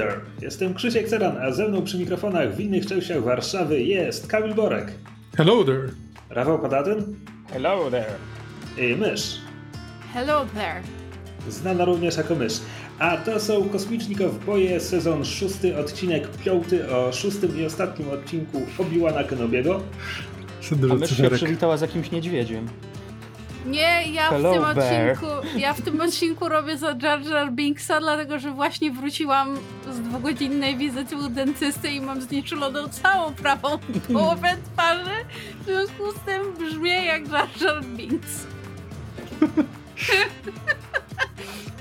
There! Jestem Krzysiek Ceran, a ze mną przy mikrofonach w innych częściach Warszawy jest Kamil Borek. Hello there! Rafał Patatyn. Hello there! I Mysz. Hello there! Znana również jako Mysz. A to są Kosmiczni Kowboje, sezon szósty, odcinek piąty o szóstym i ostatnim odcinku Obi-Wana Kenobiego. A mysz się przywitała z jakimś niedźwiedziem. Nie, ja Hello, w tym bear. odcinku ja w tym odcinku robię za Jar Jar Binksa, dlatego że właśnie wróciłam z dwugodzinnej wizyty u dentysty i mam znieczuloną całą prawą połowę twarzy. W związku z tym brzmię jak Jar Jar Binks.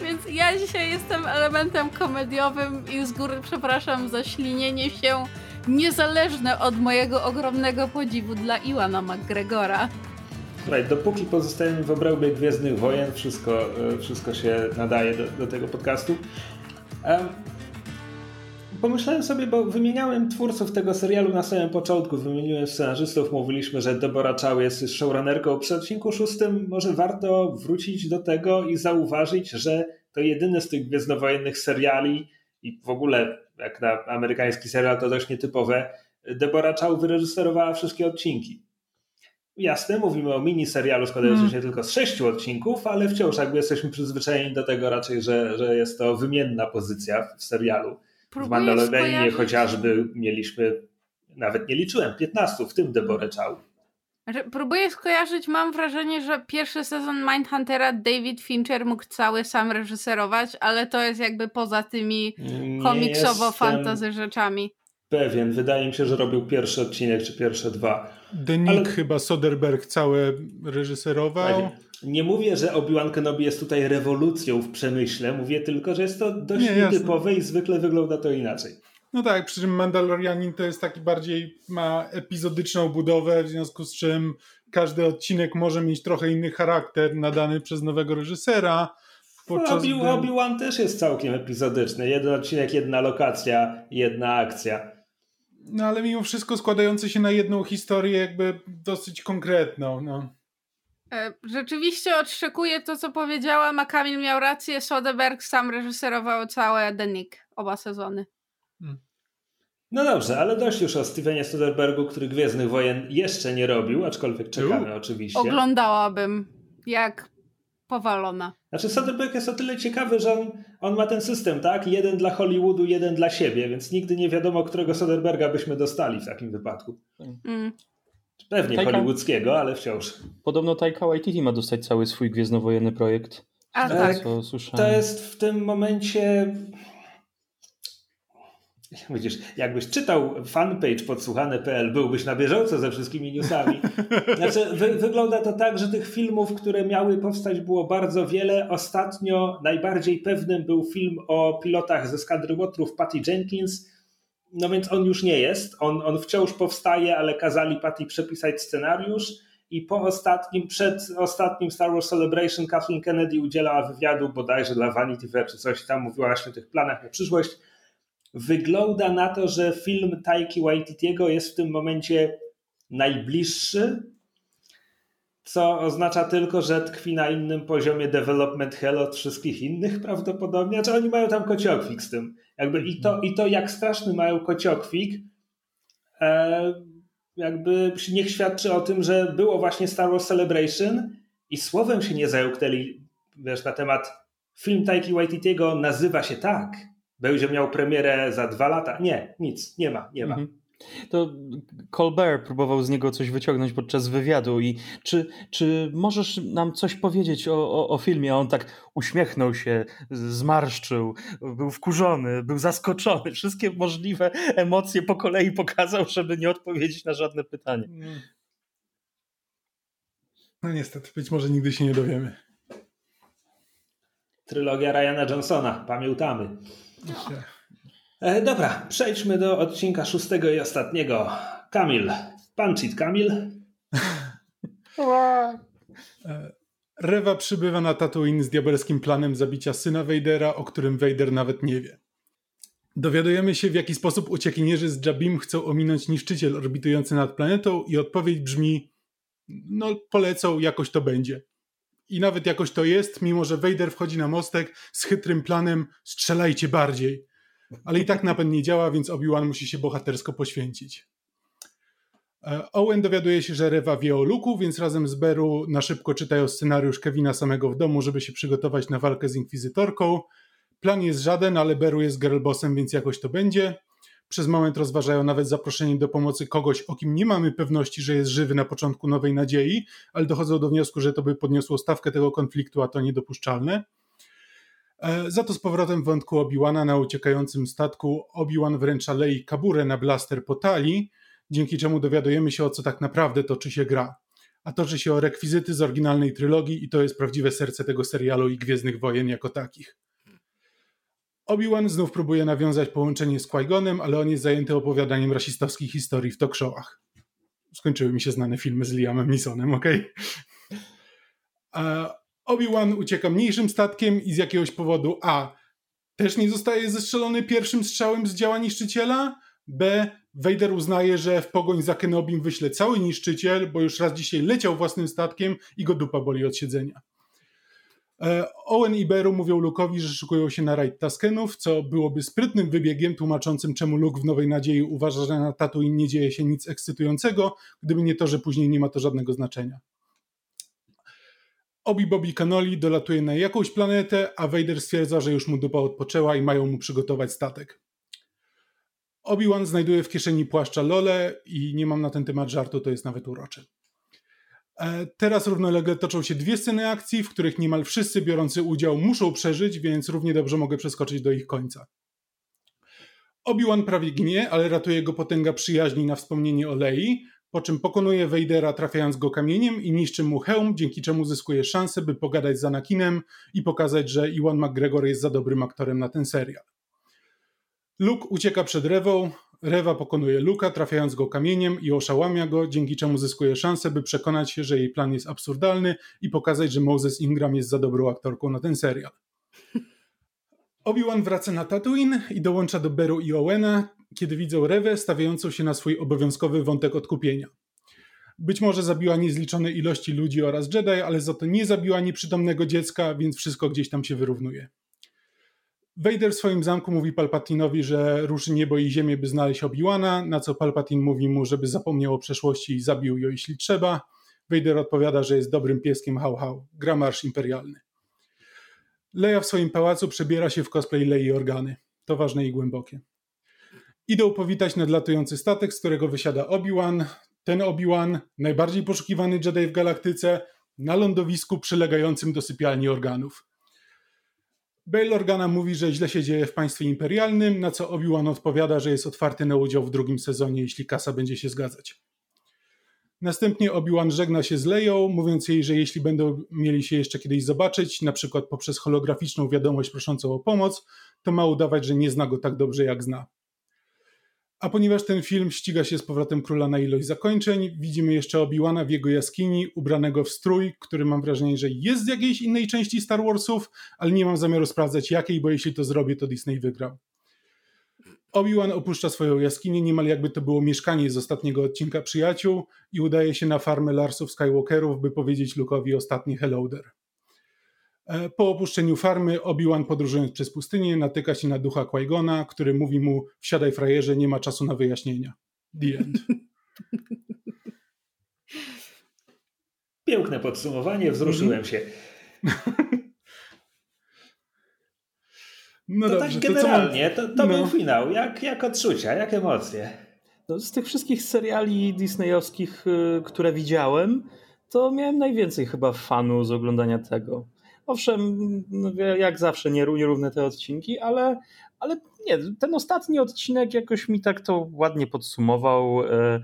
Więc ja dzisiaj jestem elementem komediowym i z góry przepraszam za ślinienie się niezależne od mojego ogromnego podziwu dla Iwana McGregora. Słuchaj, dopóki pozostajemy w obrębie Gwiezdnych Wojen, wszystko, e, wszystko się nadaje do, do tego podcastu. Em, pomyślałem sobie, bo wymieniałem twórców tego serialu na samym początku, wymieniłem scenarzystów, mówiliśmy, że Deborah Chow jest showrunnerką. Przy odcinku szóstym może warto wrócić do tego i zauważyć, że to jedyny z tych gwiezdnowojennych seriali i w ogóle jak na amerykański serial to dość nietypowe, Deborah Chow wyreżyserowała wszystkie odcinki. Jasne, mówimy o mini serialu składającym Hmm. się tylko z sześciu odcinków, ale wciąż jakby jesteśmy przyzwyczajeni do tego raczej, że, że jest to wymienna pozycja w serialu. W Próbuję Mandalorianie skojarzyć- chociażby mieliśmy, nawet nie liczyłem, 15, w tym Deborah Chow. Próbuję skojarzyć, mam wrażenie, że pierwszy sezon Mindhuntera David Fincher mógł cały sam reżyserować, ale to jest jakby poza tymi komiksowo-fantazy jestem rzeczami. Pewien, wydaje mi się, że robił pierwszy odcinek czy pierwsze dwa. Denik Ale- chyba Soderbergh całe reżyserował. Nie mówię, że Obi-Wan Kenobi jest tutaj rewolucją w przemyśle, mówię tylko, że jest to dość Nie, nietypowe i zwykle wygląda to inaczej. No tak, przy czym Mandalorianin to jest taki bardziej, ma epizodyczną budowę, w związku z czym każdy odcinek może mieć trochę inny charakter nadany przez nowego reżysera. Podczas Obi- Obi-Wan też jest całkiem epizodyczny. Jeden odcinek, jedna lokacja, jedna akcja. No ale mimo wszystko składający się na jedną historię jakby dosyć konkretną. No. E, Rzeczywiście odszczekuję to, co powiedziałam, a Kamil miał rację. Soderbergh sam reżyserował całe The Nick, oba sezony. No dobrze, ale dość już o Stevenie Soderbergu, który Gwiezdnych Wojen jeszcze nie robił, aczkolwiek czekamy U. oczywiście. Oglądałabym jak powalona. Znaczy Soderbergh jest o tyle ciekawy, że on, on ma ten system, tak? Jeden dla Hollywoodu, jeden dla siebie, więc nigdy nie wiadomo, którego Soderberga byśmy dostali w takim wypadku. Mm. Pewnie Taika- hollywoodzkiego, ale wciąż. Podobno Taika Waititi ma dostać cały swój gwiezdnowojenny projekt. A Tak. To jest w tym momencie. Widzisz, jakbyś czytał fanpage podsłuchane.pl, byłbyś na bieżąco ze wszystkimi newsami. Znaczy, wy, wygląda to tak, że tych filmów, które miały powstać, było bardzo wiele. Ostatnio najbardziej pewnym był film o pilotach ze skadry Łotrów Patty Jenkins. No więc on już nie jest. On, on wciąż powstaje, ale kazali Patty przepisać scenariusz. I po ostatnim, przed ostatnim Star Wars Celebration Kathleen Kennedy udzielała wywiadu bodajże dla Vanity Fair czy coś tam, mówiła właśnie o tych planach na przyszłość. Wygląda na to, że film Taiki Waititiego jest w tym momencie najbliższy, co oznacza tylko, że tkwi na innym poziomie development hell od wszystkich innych prawdopodobnie. Znaczy oni mają tam kociokwik z tym. Jakby i, to, I to jak straszny mają kociokwik, e, jakby niech świadczy o tym, że było właśnie Star Wars Celebration i słowem się nie zająknęli wiesz, na temat film Taiki Waititiego nazywa się tak. Będzie miał premierę za dwa lata. Nie, nic, nie ma, nie ma. Mhm. To Colbert próbował z niego coś wyciągnąć podczas wywiadu i czy, czy możesz nam coś powiedzieć o, o, o filmie? A on tak uśmiechnął się, zmarszczył, był wkurzony, był zaskoczony. Wszystkie możliwe emocje po kolei pokazał, żeby nie odpowiedzieć na żadne pytanie. no niestety, być może nigdy się nie dowiemy. Trylogia Ryana Johnsona, pamiętamy. E, dobra, przejdźmy do odcinka szóstego i ostatniego. Kamil, punch it, Kamil. E, Rewa przybywa na Tatooine z diabelskim planem zabicia syna Vadera, o którym Vader nawet nie wie. Dowiadujemy się, w jaki sposób uciekinierzy z Jabim chcą ominąć niszczyciel orbitujący nad planetą i odpowiedź brzmi no polecą, jakoś to będzie. I nawet jakoś to jest, mimo że Vader wchodzi na mostek z chytrym planem strzelajcie bardziej. Ale i tak napęd nie działa, więc Obi-Wan musi się bohatersko poświęcić. E, Owen dowiaduje się, że Rewa wie o Luku, więc razem z Beru na szybko czytają scenariusz Kevina samego w domu, żeby się przygotować na walkę z Inkwizytorką. Plan jest żaden, ale Beru jest girlbossem, więc jakoś to będzie. Przez moment rozważają nawet zaproszenie do pomocy kogoś, o kim nie mamy pewności, że jest żywy na początku Nowej Nadziei, ale dochodzą do wniosku, że to by podniosło stawkę tego konfliktu, a to niedopuszczalne. E, za to z powrotem wątku Obi-Wana na uciekającym statku Obi-Wan wręcza Lei kaburę na blaster po talii, dzięki czemu dowiadujemy się o co tak naprawdę toczy się gra. A toczy się o rekwizyty z oryginalnej trylogii i to jest prawdziwe serce tego serialu i Gwiezdnych Wojen jako takich. Obi-Wan znów próbuje nawiązać połączenie z Qui-Gonem, ale on jest zajęty opowiadaniem rasistowskich historii w talk showach. Skończyły mi się znane filmy z Liamem Neesonem, okej? Okay? Obi-Wan ucieka mniejszym statkiem i z jakiegoś powodu A. Też nie zostaje zestrzelony pierwszym strzałem z działa niszczyciela. B. Vader uznaje, że w pogoń za Kenobim wyśle cały niszczyciel, bo już raz dzisiaj leciał własnym statkiem i go dupa boli od siedzenia. E, Owen i Beru mówią Luke'owi, że szykują się na rajd Taskenów, co byłoby sprytnym wybiegiem tłumaczącym, czemu Luke w Nowej Nadziei uważa, że na Tatooine nie dzieje się nic ekscytującego, gdyby nie to, że później nie ma to żadnego znaczenia. Obi Bobby Canoli dolatuje na jakąś planetę, a Vader stwierdza, że już mu dupa odpoczęła i mają mu przygotować statek. Obi-Wan znajduje w kieszeni płaszcza Lole i nie mam na ten temat żartu, to jest nawet urocze. E, teraz równolegle toczą się dwie sceny akcji, w których niemal wszyscy biorący udział muszą przeżyć, więc równie dobrze mogę przeskoczyć do ich końca. Obi-Wan prawie ginie, ale ratuje go potęga przyjaźni na wspomnienie o Lei, po czym pokonuje Vadera trafiając go kamieniem i niszczy mu hełm, dzięki czemu zyskuje szansę, by pogadać z Anakinem i pokazać, że Iwan McGregor jest za dobrym aktorem na ten serial. Luke ucieka przed Rewą, Rewa pokonuje Luka, trafiając go kamieniem i oszałamia go, dzięki czemu zyskuje szansę, by przekonać się, że jej plan jest absurdalny i pokazać, że Moses Ingram jest za dobrą aktorką na ten serial. Obi-Wan wraca na Tatooine i dołącza do Beru i Owena, kiedy widzą Rewę stawiającą się na swój obowiązkowy wątek odkupienia. Być może zabiła niezliczone ilości ludzi oraz Jedi, ale za to nie zabiła nieprzytomnego dziecka, więc wszystko gdzieś tam się wyrównuje. Vader w swoim zamku mówi Palpatinowi, że ruszy niebo i ziemię, by znaleźć Obi-Wana, na co Palpatine mówi mu, żeby zapomniał o przeszłości i zabił ją, jeśli trzeba. Vader odpowiada, że jest dobrym pieskiem hał hał, gra marsz imperialny. Leia w swoim pałacu przebiera się w cosplay Lei Organy. To ważne i głębokie. Idą powitać nadlatujący statek, z którego wysiada Obi-Wan. Ten Obi-Wan, najbardziej poszukiwany Jedi w galaktyce, na lądowisku przylegającym do sypialni organów. Bail Organa mówi, że źle się dzieje w państwie imperialnym, na co Obi-Wan odpowiada, że jest otwarty na udział w drugim sezonie, jeśli kasa będzie się zgadzać. Następnie Obi-Wan żegna się z Leją, mówiąc jej, że jeśli będą mieli się jeszcze kiedyś zobaczyć, na przykład poprzez holograficzną wiadomość proszącą o pomoc, to ma udawać, że nie zna go tak dobrze jak zna. A ponieważ ten film ściga się z powrotem króla na ilość zakończeń, widzimy jeszcze Obi-Wana w jego jaskini, ubranego w strój, który mam wrażenie, że jest z jakiejś innej części Star Warsów, ale nie mam zamiaru sprawdzać jakiej, bo jeśli to zrobię, to Disney wygrał. Obi-Wan opuszcza swoją jaskinię, niemal jakby to było mieszkanie z ostatniego odcinka Przyjaciół i udaje się na farmę Larsów Skywalkerów, by powiedzieć Luke'owi ostatni hello there. E, po opuszczeniu farmy Obi-Wan podróżując przez pustynię natyka się na ducha Qui-Gona, który mówi mu wsiadaj frajerze, nie ma czasu na wyjaśnienia. The end. Piękne podsumowanie, wzruszyłem się. No to tak dobrze, tak generalnie, to, to, to no. był finał. Jak, jak odczucia, jak emocje? No, z tych wszystkich seriali disneyowskich, y, które widziałem, to miałem najwięcej chyba fanu z oglądania tego. Owszem, jak zawsze nierówne te odcinki, ale, ale nie, ten ostatni odcinek jakoś mi tak to ładnie podsumował. E,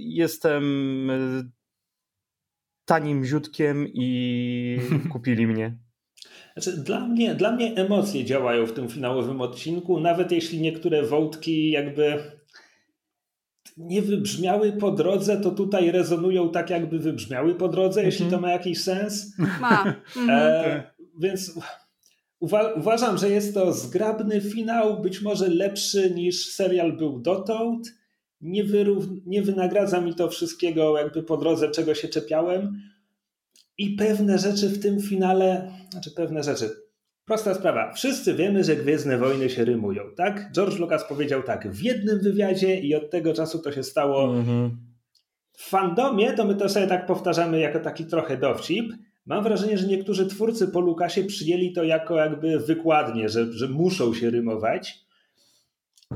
jestem e, tanim ziutkiem i kupili mnie. Znaczy, dla, mnie, dla mnie emocje działają w tym finałowym odcinku, nawet jeśli niektóre wątki jakby nie wybrzmiały po drodze, to tutaj rezonują tak, jakby wybrzmiały po drodze, mm -hmm. jeśli to ma jakiś sens. Ma. Mm -hmm. e, więc uwa uważam, że jest to zgrabny finał, być może lepszy niż serial był dotąd. Nie, nie wynagradza mi to wszystkiego jakby po drodze, czego się czepiałem. I pewne rzeczy w tym finale, znaczy pewne rzeczy. Prosta sprawa. Wszyscy wiemy, że Gwiezdne Wojny się rymują, tak? George Lucas powiedział tak w jednym wywiadzie i od tego czasu to się stało. Mhm. W fandomie to my to sobie tak powtarzamy jako taki trochę dowcip. Mam wrażenie, że niektórzy twórcy po Lukasie przyjęli to jako jakby wykładnie, że, że muszą się rymować.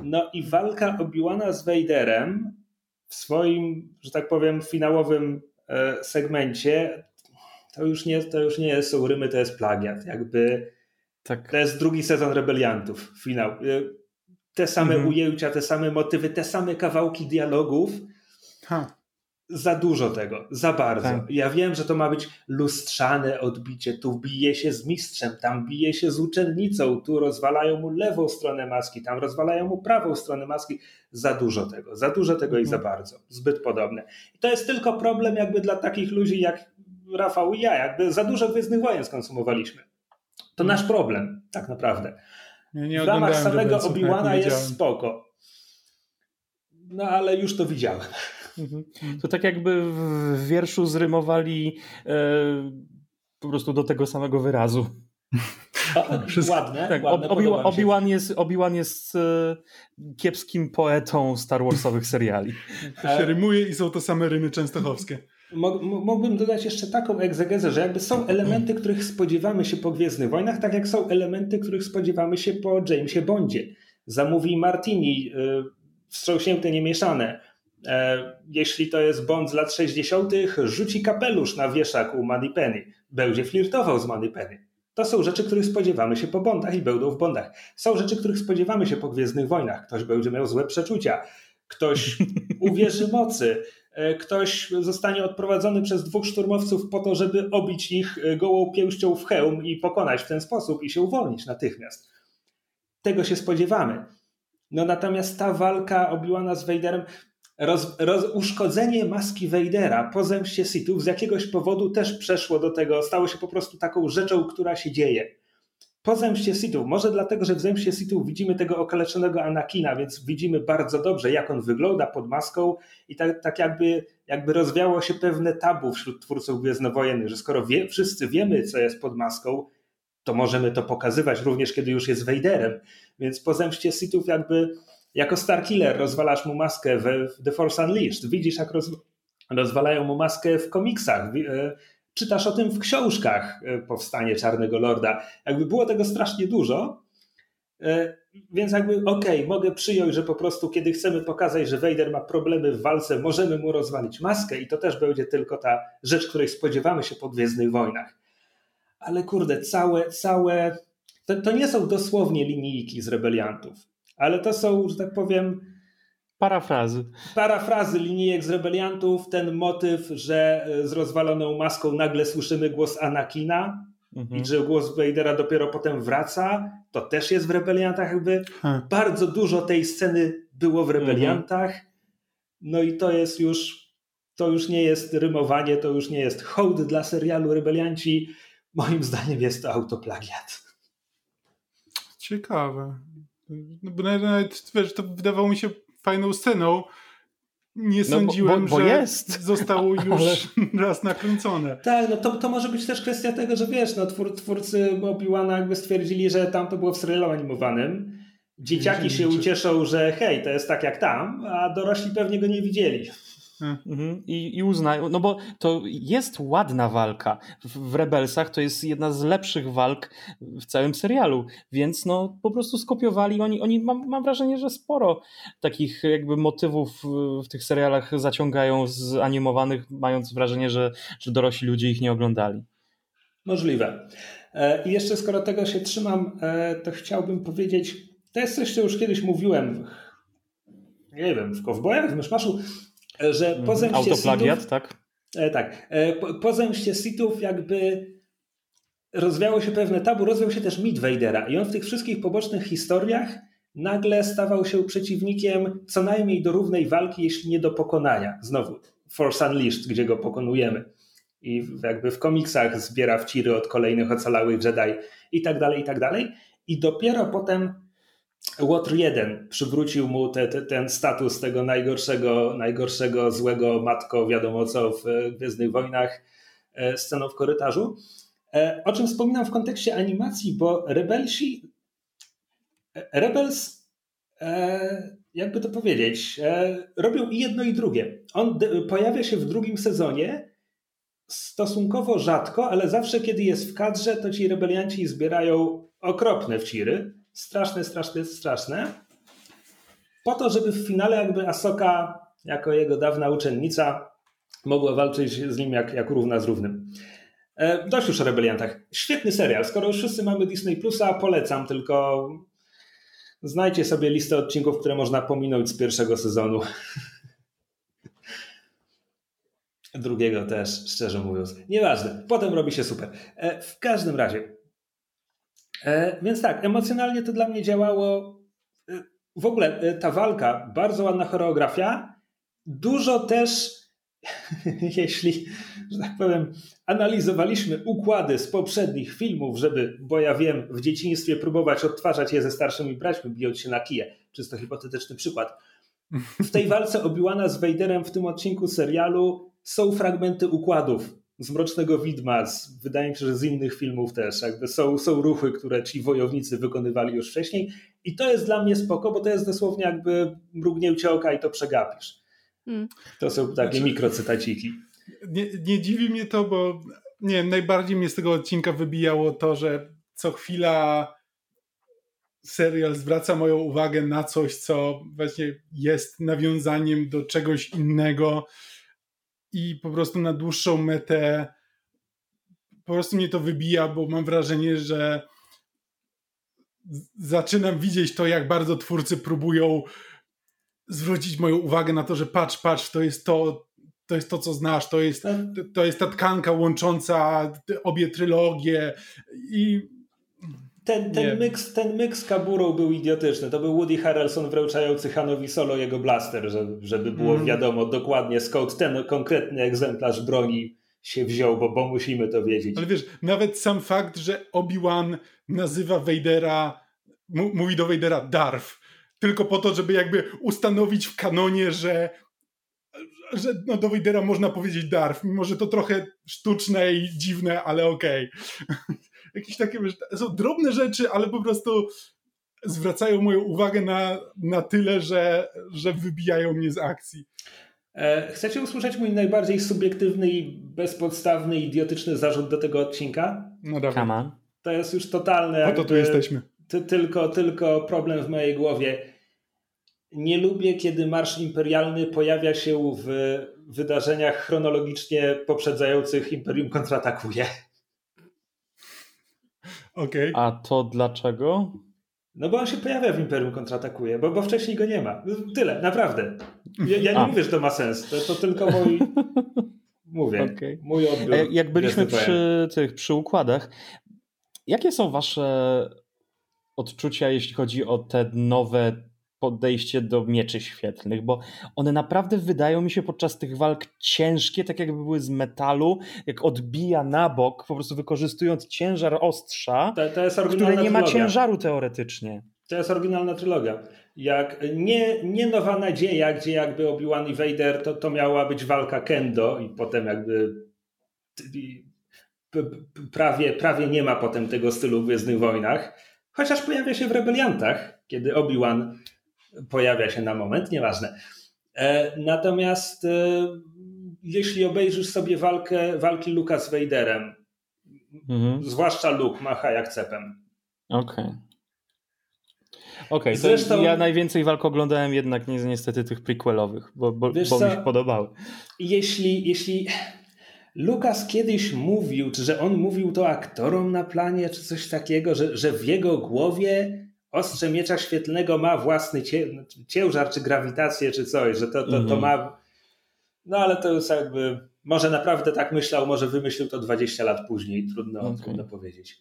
No i walka Obi-Wana z Vaderem w swoim, że tak powiem, finałowym e, segmencie to już nie, to już nie są rymy, to jest plagiat. Jakby Tak. to jest drugi sezon Rebeliantów, finał. E, Te same Mhm. ujęcia, te same motywy, te same kawałki dialogów. Ha. Za dużo tego, za bardzo. Tak. Ja wiem, że to ma być lustrzane odbicie. Tu bije się z mistrzem, tam bije się z uczennicą, tu rozwalają mu lewą stronę maski, tam rozwalają mu prawą stronę maski. Za dużo tego, za dużo tego i za bardzo. Zbyt podobne. I to jest tylko problem jakby dla takich ludzi jak Rafał i ja. Jakby za dużo Gwiezdnych Wojen skonsumowaliśmy. To nasz problem, tak naprawdę. Ja nie w ramach samego Obi-Wana nie jest spoko. No ale już to widziałem. Mhm. To tak jakby w wierszu zrymowali e, po prostu do tego samego wyrazu. O, Wszystko- ładne, Tak, ładne Obi-. Obi-Wan jest, Obi-Wan jest e, kiepskim poetą Star Warsowych seriali. To się rymuje i są to same rymy częstochowskie. Mógłbym dodać jeszcze taką egzegezę, że jakby są elementy, których spodziewamy się po Gwiezdnych Wojnach, tak jak są elementy, których spodziewamy się po Jamesie Bondzie. Zamówi Martini, y, wstrząśnięte, niemieszane. E, Jeśli to jest Bond z lat 60., rzuci kapelusz na wieszak u Moneypenny. Będzie flirtował z Moneypenny. To są rzeczy, których spodziewamy się po Bondach i będą w Bondach. Są rzeczy, których spodziewamy się po Gwiezdnych Wojnach. Ktoś będzie miał złe przeczucia, ktoś uwierzy mocy, ktoś zostanie odprowadzony przez dwóch szturmowców po to, żeby obić ich e, gołą pięścią w hełm i pokonać w ten sposób i się uwolnić natychmiast. Tego się spodziewamy. No natomiast ta walka Obi-Wana z Vaderem, roz, roz, uszkodzenie maski Vadera po zemście Sithów z jakiegoś powodu też przeszło do tego, stało się po prostu taką rzeczą, która się dzieje. Po zemście Sithów, może dlatego, że w zemście Sithów widzimy tego okaleczonego Anakina, więc widzimy bardzo dobrze, jak on wygląda pod maską i tak, tak jakby, jakby rozwiało się pewne tabu wśród twórców Gwiezdnowojennych, że skoro wie, wszyscy wiemy, co jest pod maską, to możemy to pokazywać również, kiedy już jest Vaderem. Więc po zemście Sithów jakby jako Starkiller rozwalasz mu maskę w, The Force Unleashed. Widzisz, jak roz, rozwalają mu maskę w komiksach. Czytasz o tym w książkach e, Powstanie Czarnego Lorda. Jakby było tego strasznie dużo, e, więc jakby okej, mogę przyjąć, że po prostu kiedy chcemy pokazać, że Vader ma problemy w walce, możemy mu rozwalić maskę i to też będzie tylko ta rzecz, której spodziewamy się po Gwiezdnych Wojnach. Ale kurde, całe, całe... To, to nie są dosłownie linijki z rebeliantów, ale to są, że tak powiem, Parafrazy. parafrazy linijek z rebeliantów, ten motyw, że e, z rozwaloną maską nagle słyszymy głos Anakina Mhm. i że głos Vadera dopiero potem wraca, to też jest w rebeliantach jakby. Ha. Bardzo dużo tej sceny było w rebeliantach, no i to jest już, to już nie jest rymowanie, to już nie jest hołd dla serialu Rebelianci. Moim zdaniem jest to autoplagiat. Ciekawe. No bo nawet, wiesz, to wydawało mi się fajną sceną. Nie No bo- sądziłem, bo- bo że jest. zostało już raz nakręcone. Tak, no to, to może być też kwestia tego, że wiesz, no twór, twórcy Obi-Wana jakby stwierdzili, że tam to było w serialu animowanym. Dzieciaki się ucieszą, że hej, to jest tak jak tam, a dorośli pewnie go nie widzieli. Mhm. I, I uznają, no bo to jest ładna walka. W, w Rebelsach to jest jedna z lepszych walk w całym serialu, więc no po prostu skopiowali. Oni, oni mam, mam wrażenie, że sporo takich jakby motywów w- tych serialach zaciągają z animowanych, mając wrażenie, że, że dorośli ludzie ich nie oglądali. Możliwe. E, I jeszcze skoro tego się trzymam, e, to chciałbym powiedzieć, to jest coś, co już kiedyś mówiłem, nie wiem, w Kowbojach, w Myszmaszu, że po zemście Autoplagiat, Sithów- tak? E, tak. E, po, po zemście Sithów jakby rozwiało się pewne tabu, rozwiał się też mit Vadera i on w tych wszystkich pobocznych historiach nagle stawał się przeciwnikiem co najmniej do równej walki, jeśli nie do pokonania. Znowu Force Unleashed, gdzie go pokonujemy. I jakby w komiksach zbiera wciry od kolejnych ocalałych Jedi i tak dalej, i tak dalej. I dopiero potem Łotr 1 przywrócił mu te, te, ten status tego najgorszego, najgorszego, złego matko, wiadomo co w Gwiezdnych Wojnach, e, sceną w korytarzu. E, o czym wspominam w kontekście animacji, bo Rebelsi, e, Rebels, jakby to powiedzieć, robią i jedno i drugie. On pojawia się w drugim sezonie stosunkowo rzadko, ale zawsze kiedy jest w kadrze, to ci rebelianci zbierają okropne wciry. Straszne, straszne, straszne. Po to, żeby w finale jakby Asoka, jako jego dawna uczennica, mogła walczyć z nim jak, jak równa z równym. E, dość już o rebeliantach. Świetny serial. Skoro już wszyscy mamy Disney Plusa, polecam, tylko znajdźcie sobie listę odcinków, które można pominąć z pierwszego sezonu. Drugiego też, szczerze mówiąc. Nieważne. Potem robi się super. E, w każdym razie. E, więc tak, emocjonalnie to dla mnie działało. W ogóle ta walka, bardzo ładna choreografia. Dużo też jeśli, że tak powiem, analizowaliśmy układy z poprzednich filmów, żeby, bo ja wiem, w dzieciństwie próbować odtwarzać je ze starszymi braćmi, bijąc się na kije. Czysto hipotetyczny przykład. W tej walce Obiłana z Vaderem w tym odcinku serialu są fragmenty układów z Mrocznego Widma, z, wydaje mi się, że z innych filmów też. Jakby są, są ruchy, które ci wojownicy wykonywali już wcześniej i to jest dla mnie spoko, bo to jest dosłownie jakby mrugnięcie oka i to przegapisz. Hmm. To są takie znaczy, mikrocytaciki. Nie, nie dziwi mnie to, bo nie najbardziej mnie z tego odcinka wybijało to, że co chwila serial zwraca moją uwagę na coś, co właśnie jest nawiązaniem do czegoś innego i po prostu na dłuższą metę po prostu mnie to wybija, bo mam wrażenie, że zaczynam widzieć to, jak bardzo twórcy próbują zwrócić moją uwagę na to, że patrz, patrz, to jest to, to jest to, co znasz, to jest, to jest ta tkanka łącząca obie trylogie i ten, ten, mix, ten mix Kaburą był idiotyczny. To był Woody Harrelson wręczający Hanowi Solo jego blaster, żeby było mm. wiadomo dokładnie skąd ten konkretny egzemplarz broni się wziął, bo, bo musimy to wiedzieć. Ale wiesz, nawet sam fakt, że Obi-Wan nazywa Vadera, mówi do Vadera Darth, tylko po to, żeby jakby ustanowić w kanonie, że, że no do Vadera można powiedzieć Darth, mimo że to trochę sztuczne i dziwne, ale okej. Okay. Jakieś takie, są drobne rzeczy, ale po prostu zwracają moją uwagę na, na tyle, że, że wybijają mnie z akcji. E, chcecie usłyszeć mój najbardziej subiektywny i bezpodstawny, idiotyczny zarzut do tego odcinka? No dawaj. To jest już totalne. Po to tu jesteśmy ty, tylko, tylko problem w mojej głowie. Nie lubię, kiedy Marsz Imperialny pojawia się w wydarzeniach chronologicznie poprzedzających Imperium kontratakuje. Okay. A to dlaczego? No bo on się pojawia w Imperium kontratakuje, bo, bo wcześniej go nie ma. Tyle, naprawdę. Ja, ja nie A. mówię, że to ma sens. To, to tylko mój. Mówię, okay. mój odbiór. Jak byliśmy przy tych przy układach, jakie są wasze odczucia, jeśli chodzi o te nowe podejście do mieczy świetlnych, bo one naprawdę wydają mi się podczas tych walk ciężkie, tak jakby były z metalu, jak odbija na bok, po prostu wykorzystując ciężar ostrza, to, to jest które nie ma ciężaru teoretycznie. To jest oryginalna trylogia. Jak nie, nie Nowa Nadzieja, gdzie jakby Obi-Wan i Vader, to, to miała być walka kendo i potem jakby prawie, prawie nie ma potem tego stylu w Gwiezdnych Wojnach Chociaż pojawia się w Rebeliantach, kiedy Obi-Wan pojawia się na moment, nieważne. E, natomiast e, jeśli obejrzysz sobie walkę, walki Luka z Vaderem, mhm. zwłaszcza Luke macha jak cepem. Okej. Okay. Okej, okay, Zresztą, ja najwięcej walk oglądałem jednak niestety tych prequelowych, bo, bo, bo mi się podobały. Jeśli, jeśli Lukas kiedyś mówił, czy że on mówił to aktorom na planie, czy coś takiego, że, że w jego głowie ostrze miecza świetlnego ma własny ciężar, czy grawitację, czy coś, że to, to, to mhm. ma. No ale to jest jakby. Może naprawdę tak myślał, może wymyślił to 20 lat później, trudno, okay. trudno powiedzieć.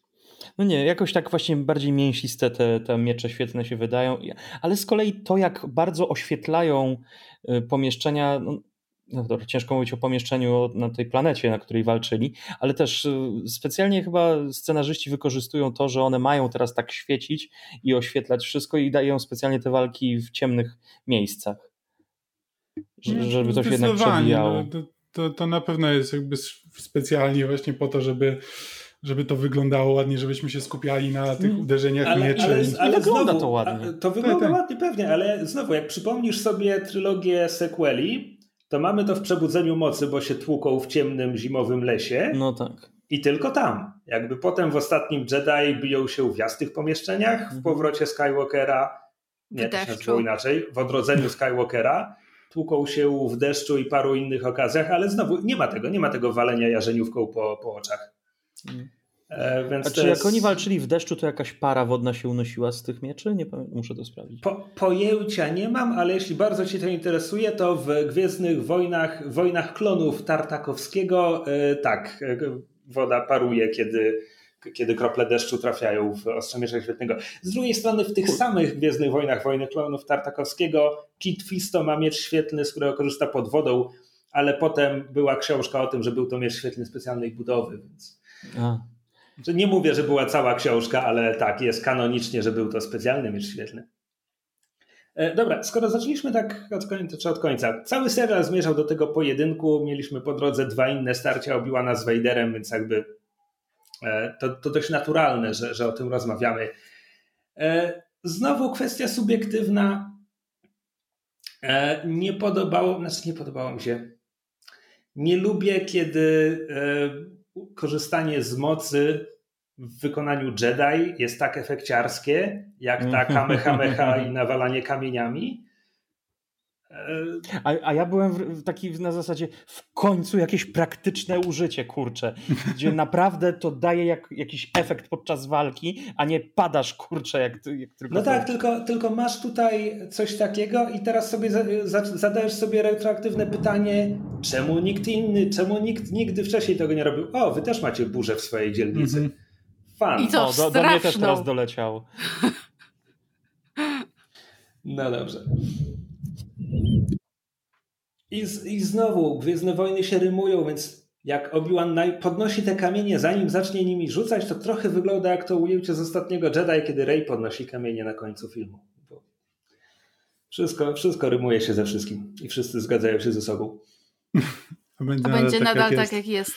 No nie, jakoś tak właśnie bardziej mięsiste te, te miecze świetlne się wydają, ale z kolei to, jak bardzo oświetlają y, pomieszczenia, no, no dobra, ciężko mówić o pomieszczeniu na tej planecie, na której walczyli, ale też y, specjalnie chyba scenarzyści wykorzystują to, że one mają teraz tak świecić i oświetlać wszystko i dają specjalnie te walki w ciemnych miejscach. Żeby to się jednak przebijało. No, to, to, to na pewno jest jakby specjalnie właśnie po to, żeby żeby to wyglądało ładnie, żebyśmy się skupiali na tych Mm. uderzeniach Ale, mieczy. ale, ale wygląda znowu, to ładnie. To wygląda Tak, tak. ładnie pewnie, ale znowu, jak przypomnisz sobie trylogię sequeli, to mamy to w Przebudzeniu Mocy, bo się tłuką w ciemnym, zimowym lesie No tak. i tylko tam. Jakby potem w ostatnim Jedi biją się w jasnych pomieszczeniach, w Mhm. powrocie Skywalkera, nie, to się nazywało inaczej, w odrodzeniu Skywalkera, tłuką się w deszczu i paru innych okazjach, ale znowu nie ma tego, nie ma tego walenia jarzeniówką po, po oczach. E, więc A czy jest... jak oni walczyli w deszczu, to jakaś para wodna się unosiła z tych mieczy? Nie pamiętam, muszę to sprawdzić. Po, pojęcia nie mam, ale jeśli bardzo Cię to interesuje, to w Gwiezdnych Wojnach, Wojnach Klonów Tartakowskiego e, tak, e, woda paruje, kiedy, kiedy krople deszczu trafiają w Ostrzemierza Świetnego. Z drugiej strony w tych samych Gwiezdnych Wojnach Wojny Klonów Tartakowskiego Kit Fisto ma miecz świetlny, z którego korzysta pod wodą, ale potem była książka o tym, że był to miecz świetlny specjalnej budowy, więc... A. Że Nie mówię, że była cała książka, ale tak, jest kanonicznie, że był to specjalny miecz świetlny. E, Dobra, skoro zaczęliśmy tak od końca, czy od końca. Cały serial zmierzał do tego pojedynku. Mieliśmy po drodze dwa inne starcia Obi-Wana z Vaderem, więc jakby e, to, to dość naturalne, że, że o tym rozmawiamy. E, Znowu kwestia subiektywna. Nie podobało, znaczy nie podobało mi się. Nie lubię, kiedy korzystanie z mocy w wykonaniu Jedi jest tak efekciarskie, jak ta kamehameha i nawalanie kamieniami. A, a ja byłem w, w taki na zasadzie w końcu jakieś praktyczne użycie, kurczę, gdzie naprawdę to daje jak, jakiś efekt podczas walki, a nie padasz, kurczę, jak, ty- jak tylko... No to- tak, tylko, tylko masz tutaj coś takiego i teraz sobie za, za, zadajesz sobie retroaktywne pytanie, czemu nikt inny, czemu nikt nigdy wcześniej tego nie robił? O, wy też macie burzę w swojej dzielnicy. Mhm. Fan. I to O, do, do mnie też teraz doleciało. No dobrze. I, z, I znowu Gwiezdne Wojny się rymują, więc jak Obi-Wan podnosi te kamienie, zanim zacznie nimi rzucać, to trochę wygląda jak to ujęcie z ostatniego Jedi, kiedy Rey podnosi kamienie na końcu filmu. Bo Wszystko, wszystko rymuje się ze wszystkim i wszyscy zgadzają się ze sobą. To będzie nadal będzie tak, nadal jak tak, jest. jak jest.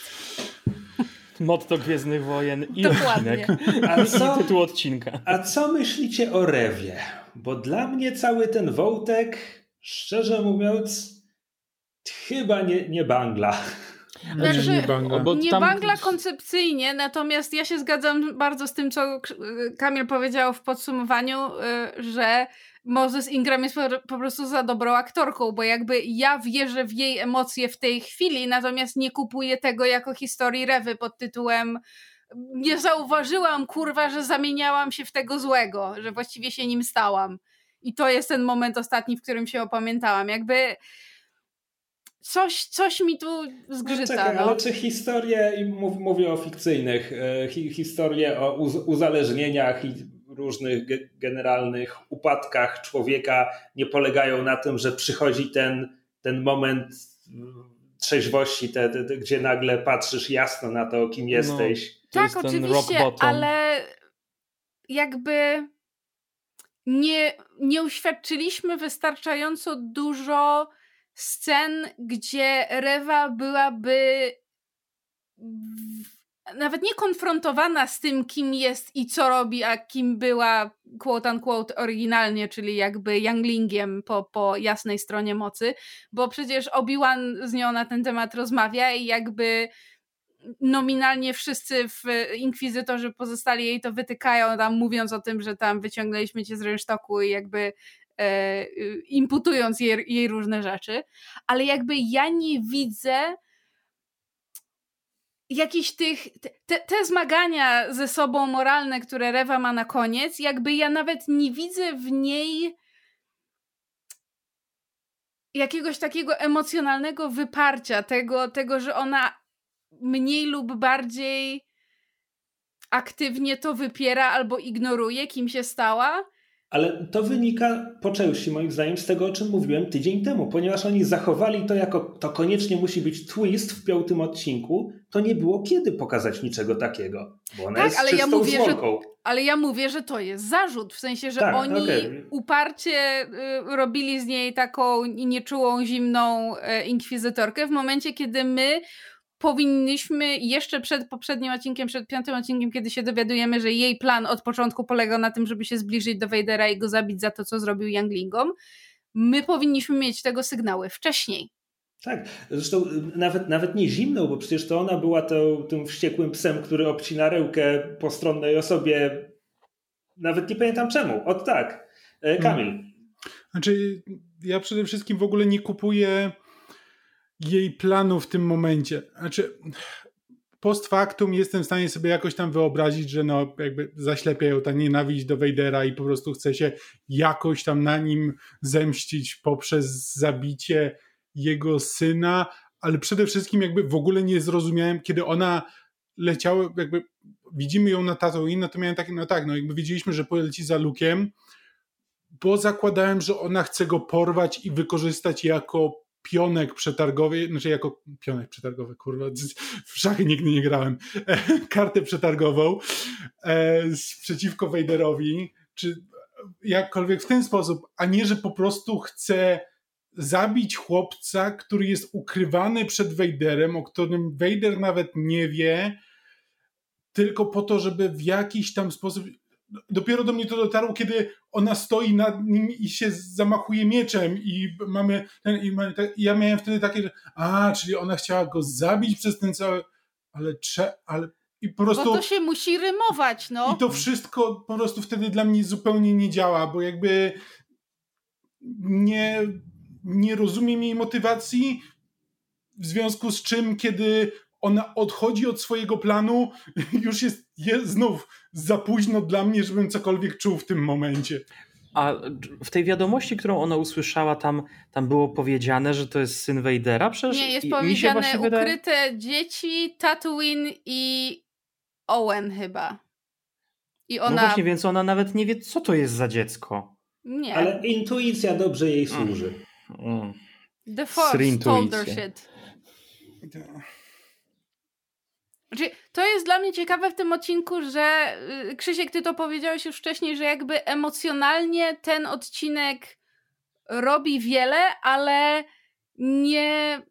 Motto Gwiezdnych Wojen i Dokładnie. odcinek. A I co, tytuł odcinka. a co myślicie o Rewie? Bo dla mnie cały ten wątek, szczerze mówiąc, chyba nie, nie bangla. Nie, Znaczy, nie banga. bo- nie tam- bangla koncepcyjnie, natomiast ja się zgadzam bardzo z tym, co K- Kamil powiedział w podsumowaniu, y, że Moses Ingram jest po, po prostu za dobrą aktorką, bo jakby ja wierzę w jej emocje w tej chwili, natomiast nie kupuję tego jako historii Rewy pod tytułem nie zauważyłam, kurwa, że zamieniałam się w tego złego, że właściwie się nim stałam. I to jest ten moment ostatni, w którym się opamiętałam. Jakby coś, coś mi tu zgrzyta. Czekaj, no. ale czy historie, i mów, mówię o fikcyjnych, e, hi, historie o uz, uzależnieniach i różnych ge, generalnych upadkach człowieka nie polegają na tym, że przychodzi ten, ten moment trzeźwości, te, te, te, gdzie nagle patrzysz jasno na to, kim jesteś. To Tak, jest ten rock oczywiście, ale jakby nie, nie uświadczyliśmy wystarczająco dużo scen, gdzie Rewa byłaby nawet nie konfrontowana z tym, kim jest i co robi, a kim była quote unquote oryginalnie, czyli jakby younglingiem po, po jasnej stronie mocy, bo przecież Obi-Wan z nią na ten temat rozmawia i jakby nominalnie wszyscy w Inkwizytorzy pozostali jej to wytykają, tam mówiąc o tym, że tam wyciągnęliśmy cię z rynsztoku i jakby e, y, imputując jej, jej różne rzeczy, ale jakby ja nie widzę jakichś tych, te, te zmagania ze sobą moralne, które Rewa ma na koniec, jakby ja nawet nie widzę w niej jakiegoś takiego emocjonalnego wyparcia, tego, tego, że ona mniej lub bardziej aktywnie to wypiera albo ignoruje, kim się stała. Ale to wynika po części moim zdaniem z tego, o czym mówiłem tydzień temu, ponieważ oni zachowali to jako to koniecznie musi być twist w piątym odcinku, to nie było kiedy pokazać niczego takiego, bo ona Tak, jest ale ja mówię, że-. Ale ja mówię, że to jest zarzut, w sensie, że Tak, oni okej. uparcie y, robili z niej taką nieczułą, zimną y, inkwizytorkę w momencie, kiedy my powinniśmy jeszcze przed poprzednim odcinkiem, przed piątym odcinkiem, kiedy się dowiadujemy, że jej plan od początku polegał na tym, żeby się zbliżyć do Vadera i go zabić za to, co zrobił Younglingom, my powinniśmy mieć tego sygnały wcześniej. Tak, zresztą nawet, nawet nie zimną, bo przecież to ona była to, tym wściekłym psem, który obcina rękę postronnej osobie. Nawet nie pamiętam czemu. Od tak. E, Kamil. Hmm. Znaczy, ja przede wszystkim w ogóle nie kupuję jej planu w tym momencie. Znaczy, post factum jestem w stanie sobie jakoś tam wyobrazić, że no jakby zaślepia ją ta nienawiść do Vadera i po prostu chce się jakoś tam na nim zemścić poprzez zabicie jego syna, ale przede wszystkim jakby w ogóle nie zrozumiałem, kiedy ona leciała, jakby widzimy ją na Tatooine, no to miałem takie, no tak, no jakby wiedzieliśmy, że poleci za Lukiem, bo zakładałem, że ona chce go porwać i wykorzystać jako pionek przetargowy, znaczy jako pionek przetargowy, kurwa, w szachy nigdy nie grałem, kartę przetargową e, przeciwko Vaderowi, czy jakkolwiek w ten sposób, a nie, że po prostu chce zabić chłopca, który jest ukrywany przed Vaderem, o którym Vader nawet nie wie, tylko po to, żeby w jakiś tam sposób. Dopiero do mnie to dotarło, kiedy ona stoi nad nim i się zamachuje mieczem, i mamy ten. I, mamy i ja miałem wtedy takie, że. A, czyli ona chciała go zabić przez ten cały. Ale, cze, ale i po prostu. Bo to się musi rymować, no. I to wszystko po prostu wtedy dla mnie zupełnie nie działa, bo jakby nie nie rozumiem jej motywacji, w związku z czym, kiedy ona odchodzi od swojego planu, już jest, jest znów za późno dla mnie, żebym cokolwiek czuł w tym momencie. A w tej wiadomości, którą ona usłyszała, tam, tam było powiedziane, że to jest syn Vadera? Przecież Nie, jest powiedziane ukryte wydaje... dzieci, Tatooine i Owen chyba. I no ona... No właśnie, więc ona nawet nie wie, co to jest za dziecko. Nie. Ale intuicja dobrze jej służy. Mm. The Force told her shit. Znaczy, to jest dla mnie ciekawe w tym odcinku, że y, Krzysiek, ty to powiedziałeś już wcześniej, że jakby emocjonalnie ten odcinek robi wiele, ale nie,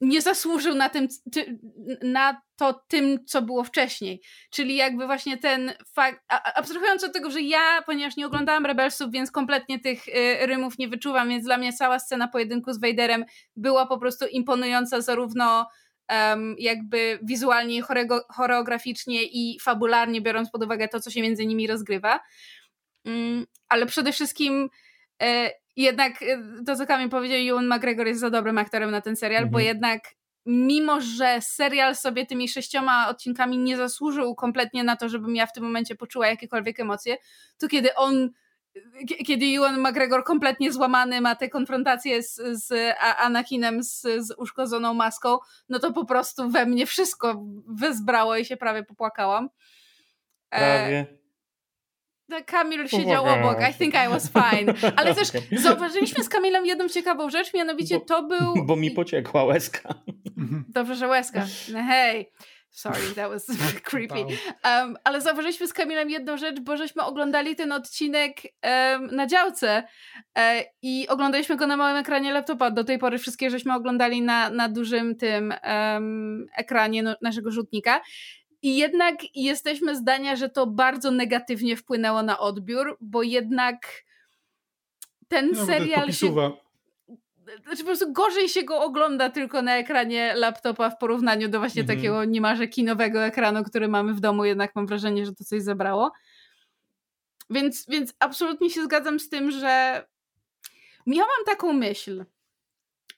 nie zasłużył na, tym, ty, na to tym, co było wcześniej. Czyli jakby właśnie ten fakt, abstrahując od tego, że ja, ponieważ nie oglądałam Rebelsów, więc kompletnie tych y, rymów nie wyczuwam, więc dla mnie cała scena pojedynku z Vaderem była po prostu imponująca zarówno um, jakby wizualnie, choreograficznie i fabularnie, biorąc pod uwagę to, co się między nimi rozgrywa. Um, ale przede wszystkim e, jednak e, to, co Kamil powiedział, Ewan McGregor jest za dobrym aktorem na ten serial, mhm. bo jednak mimo, że serial sobie tymi sześcioma odcinkami nie zasłużył kompletnie na to, żebym ja w tym momencie poczuła jakiekolwiek emocje, to kiedy on kiedy Ewan McGregor kompletnie złamany ma te konfrontacje z, z Anakinem z, z uszkodzoną maską, no to po prostu we mnie wszystko wezbrało i się prawie popłakałam. E, prawie. Kamil siedział obok, I think I was fine. Ale też zauważyliśmy z Kamilem jedną ciekawą rzecz, mianowicie bo, to był... Bo mi pociekła łezka. Dobrze, że łezka. No hej. Sorry, that was creepy. Um, ale zauważyliśmy z Kamilem jedną rzecz, bo żeśmy oglądali ten odcinek um, na działce e, i oglądaliśmy go na małym ekranie laptopa. Do tej pory wszystkie żeśmy oglądali na, na dużym tym um, ekranie no, naszego rzutnika. I jednak jesteśmy zdania, że to bardzo negatywnie wpłynęło na odbiór, bo jednak ten no, serial się znaczy po prostu gorzej się go ogląda tylko na ekranie laptopa w porównaniu do właśnie mhm. takiego niemalże kinowego ekranu, który mamy w domu, jednak mam wrażenie, że to coś zabrało. Więc, więc absolutnie się zgadzam z tym, że miałam taką myśl,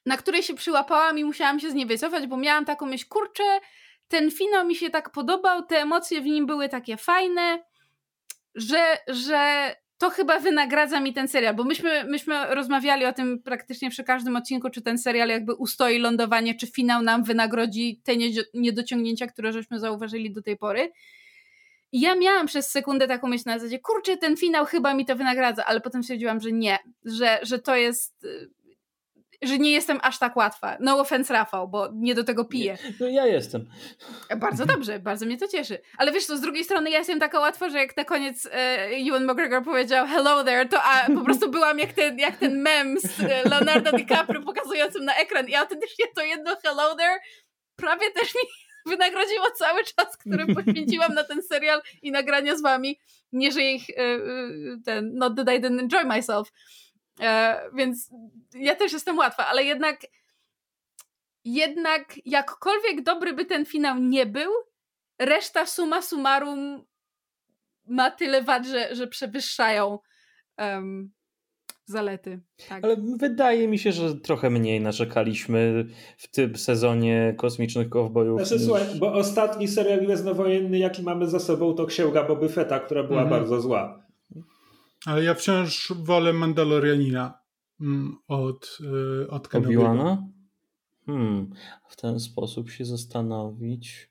na której się przyłapałam i musiałam się z niej wycofać, bo miałam taką myśl, kurczę, ten finał mi się tak podobał, te emocje w nim były takie fajne, że, że to chyba wynagradza mi ten serial, bo myśmy, myśmy rozmawiali o tym praktycznie przy każdym odcinku, czy ten serial jakby ustoi lądowanie, czy finał nam wynagrodzi te niedociągnięcia, które żeśmy zauważyli do tej pory. I ja miałam przez sekundę taką myśl na zasadzie, kurczę, ten finał chyba mi to wynagradza, ale potem stwierdziłam, że nie, że, że to jest y, że nie jestem aż tak łatwa. No offense Rafał, bo nie do tego piję. No ja jestem. Bardzo dobrze, bardzo mnie to cieszy. Ale wiesz to z drugiej strony ja jestem taka łatwa, że jak na koniec e, Ewan McGregor powiedział hello there, to a, po prostu byłam jak ten, jak ten mem z e, Leonardo DiCaprio pokazującym na ekran i autentycznie to jedno hello there prawie też mi wynagrodziło cały czas, który poświęciłam na ten serial i nagrania z wami. Nie, że ich e, e, ten, not that I didn't enjoy myself. E, więc ja też jestem łatwa, ale jednak jednak jakkolwiek dobry by ten finał nie był, reszta suma summarum ma tyle wad, że, że przewyższają um, zalety. Tak. Ale wydaje mi się, że trochę mniej narzekaliśmy w tym sezonie Kosmicznych Kowbojów. Znaczy, niż... słuchaj, bo ostatni serial gwiezdnowojenny, jaki mamy za sobą, to Księga Boby Fetta, która była mhm. bardzo zła. Ale ja wciąż wolę Mandalorianina mm, od, yy, od Obi-Wana? Hmm, w ten sposób się zastanowić.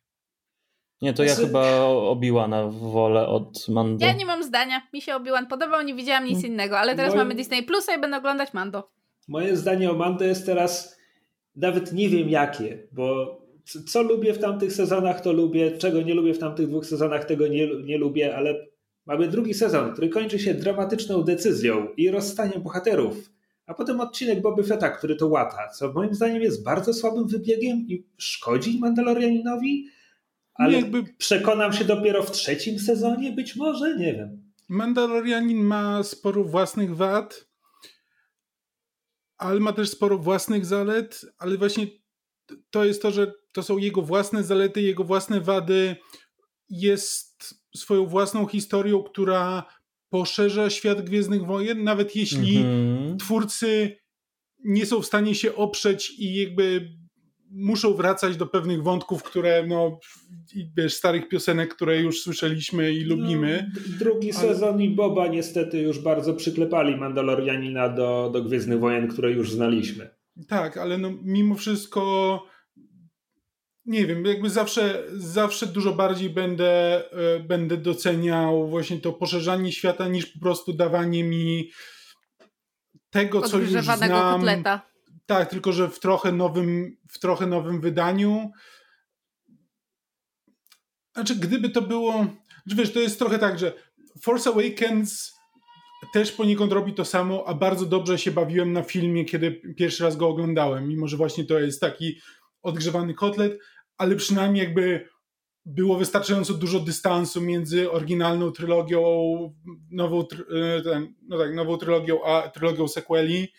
Nie, to ja znaczy- chyba Obi-Wana wolę od Mando. Ja nie mam zdania. Mi się Obi-Wan podobał, nie widziałam nic innego, ale teraz Moje... mamy Disney Plusa i będę oglądać Mando. Moje zdanie o Mando jest teraz nawet nie wiem jakie, bo co lubię w tamtych sezonach, to lubię, czego nie lubię w tamtych dwóch sezonach, tego nie, nie lubię, ale mamy drugi sezon, który kończy się dramatyczną decyzją i rozstaniem bohaterów, a potem odcinek Boby Fetta, który to łata, co moim zdaniem jest bardzo słabym wybiegiem i szkodzi Mandalorianinowi, ale jakby... przekonam się dopiero w trzecim sezonie, być może, nie wiem. Mandalorianin ma sporo własnych wad, ale ma też sporo własnych zalet, ale właśnie to jest to, że to są jego własne zalety, jego własne wady. Jest swoją własną historią, która poszerza świat Gwiezdnych Wojen, nawet jeśli mm -hmm. twórcy nie są w stanie się oprzeć i jakby muszą wracać do pewnych wątków, które no, wiesz, starych piosenek, które już słyszeliśmy i lubimy. No, drugi ale... sezon i Boba niestety już bardzo przyklepali Mandalorianina do, do Gwiezdnych Wojen, które już znaliśmy. Tak, ale no, mimo wszystko nie wiem, jakby zawsze, zawsze dużo bardziej będę, e, będę doceniał właśnie to poszerzanie świata niż po prostu dawanie mi tego, co już znam. Kotleta tak, tylko że w trochę nowym, w trochę nowym wydaniu. Znaczy, gdyby to było. Wiesz, to jest trochę tak, że Force Awakens też poniekąd robi to samo, a bardzo dobrze się bawiłem na filmie, kiedy pierwszy raz go oglądałem, mimo że właśnie to jest taki odgrzewany kotlet, ale przynajmniej jakby było wystarczająco dużo dystansu między oryginalną trylogią, nową, e, ten, no tak, nową trylogią, a trylogią sequeli,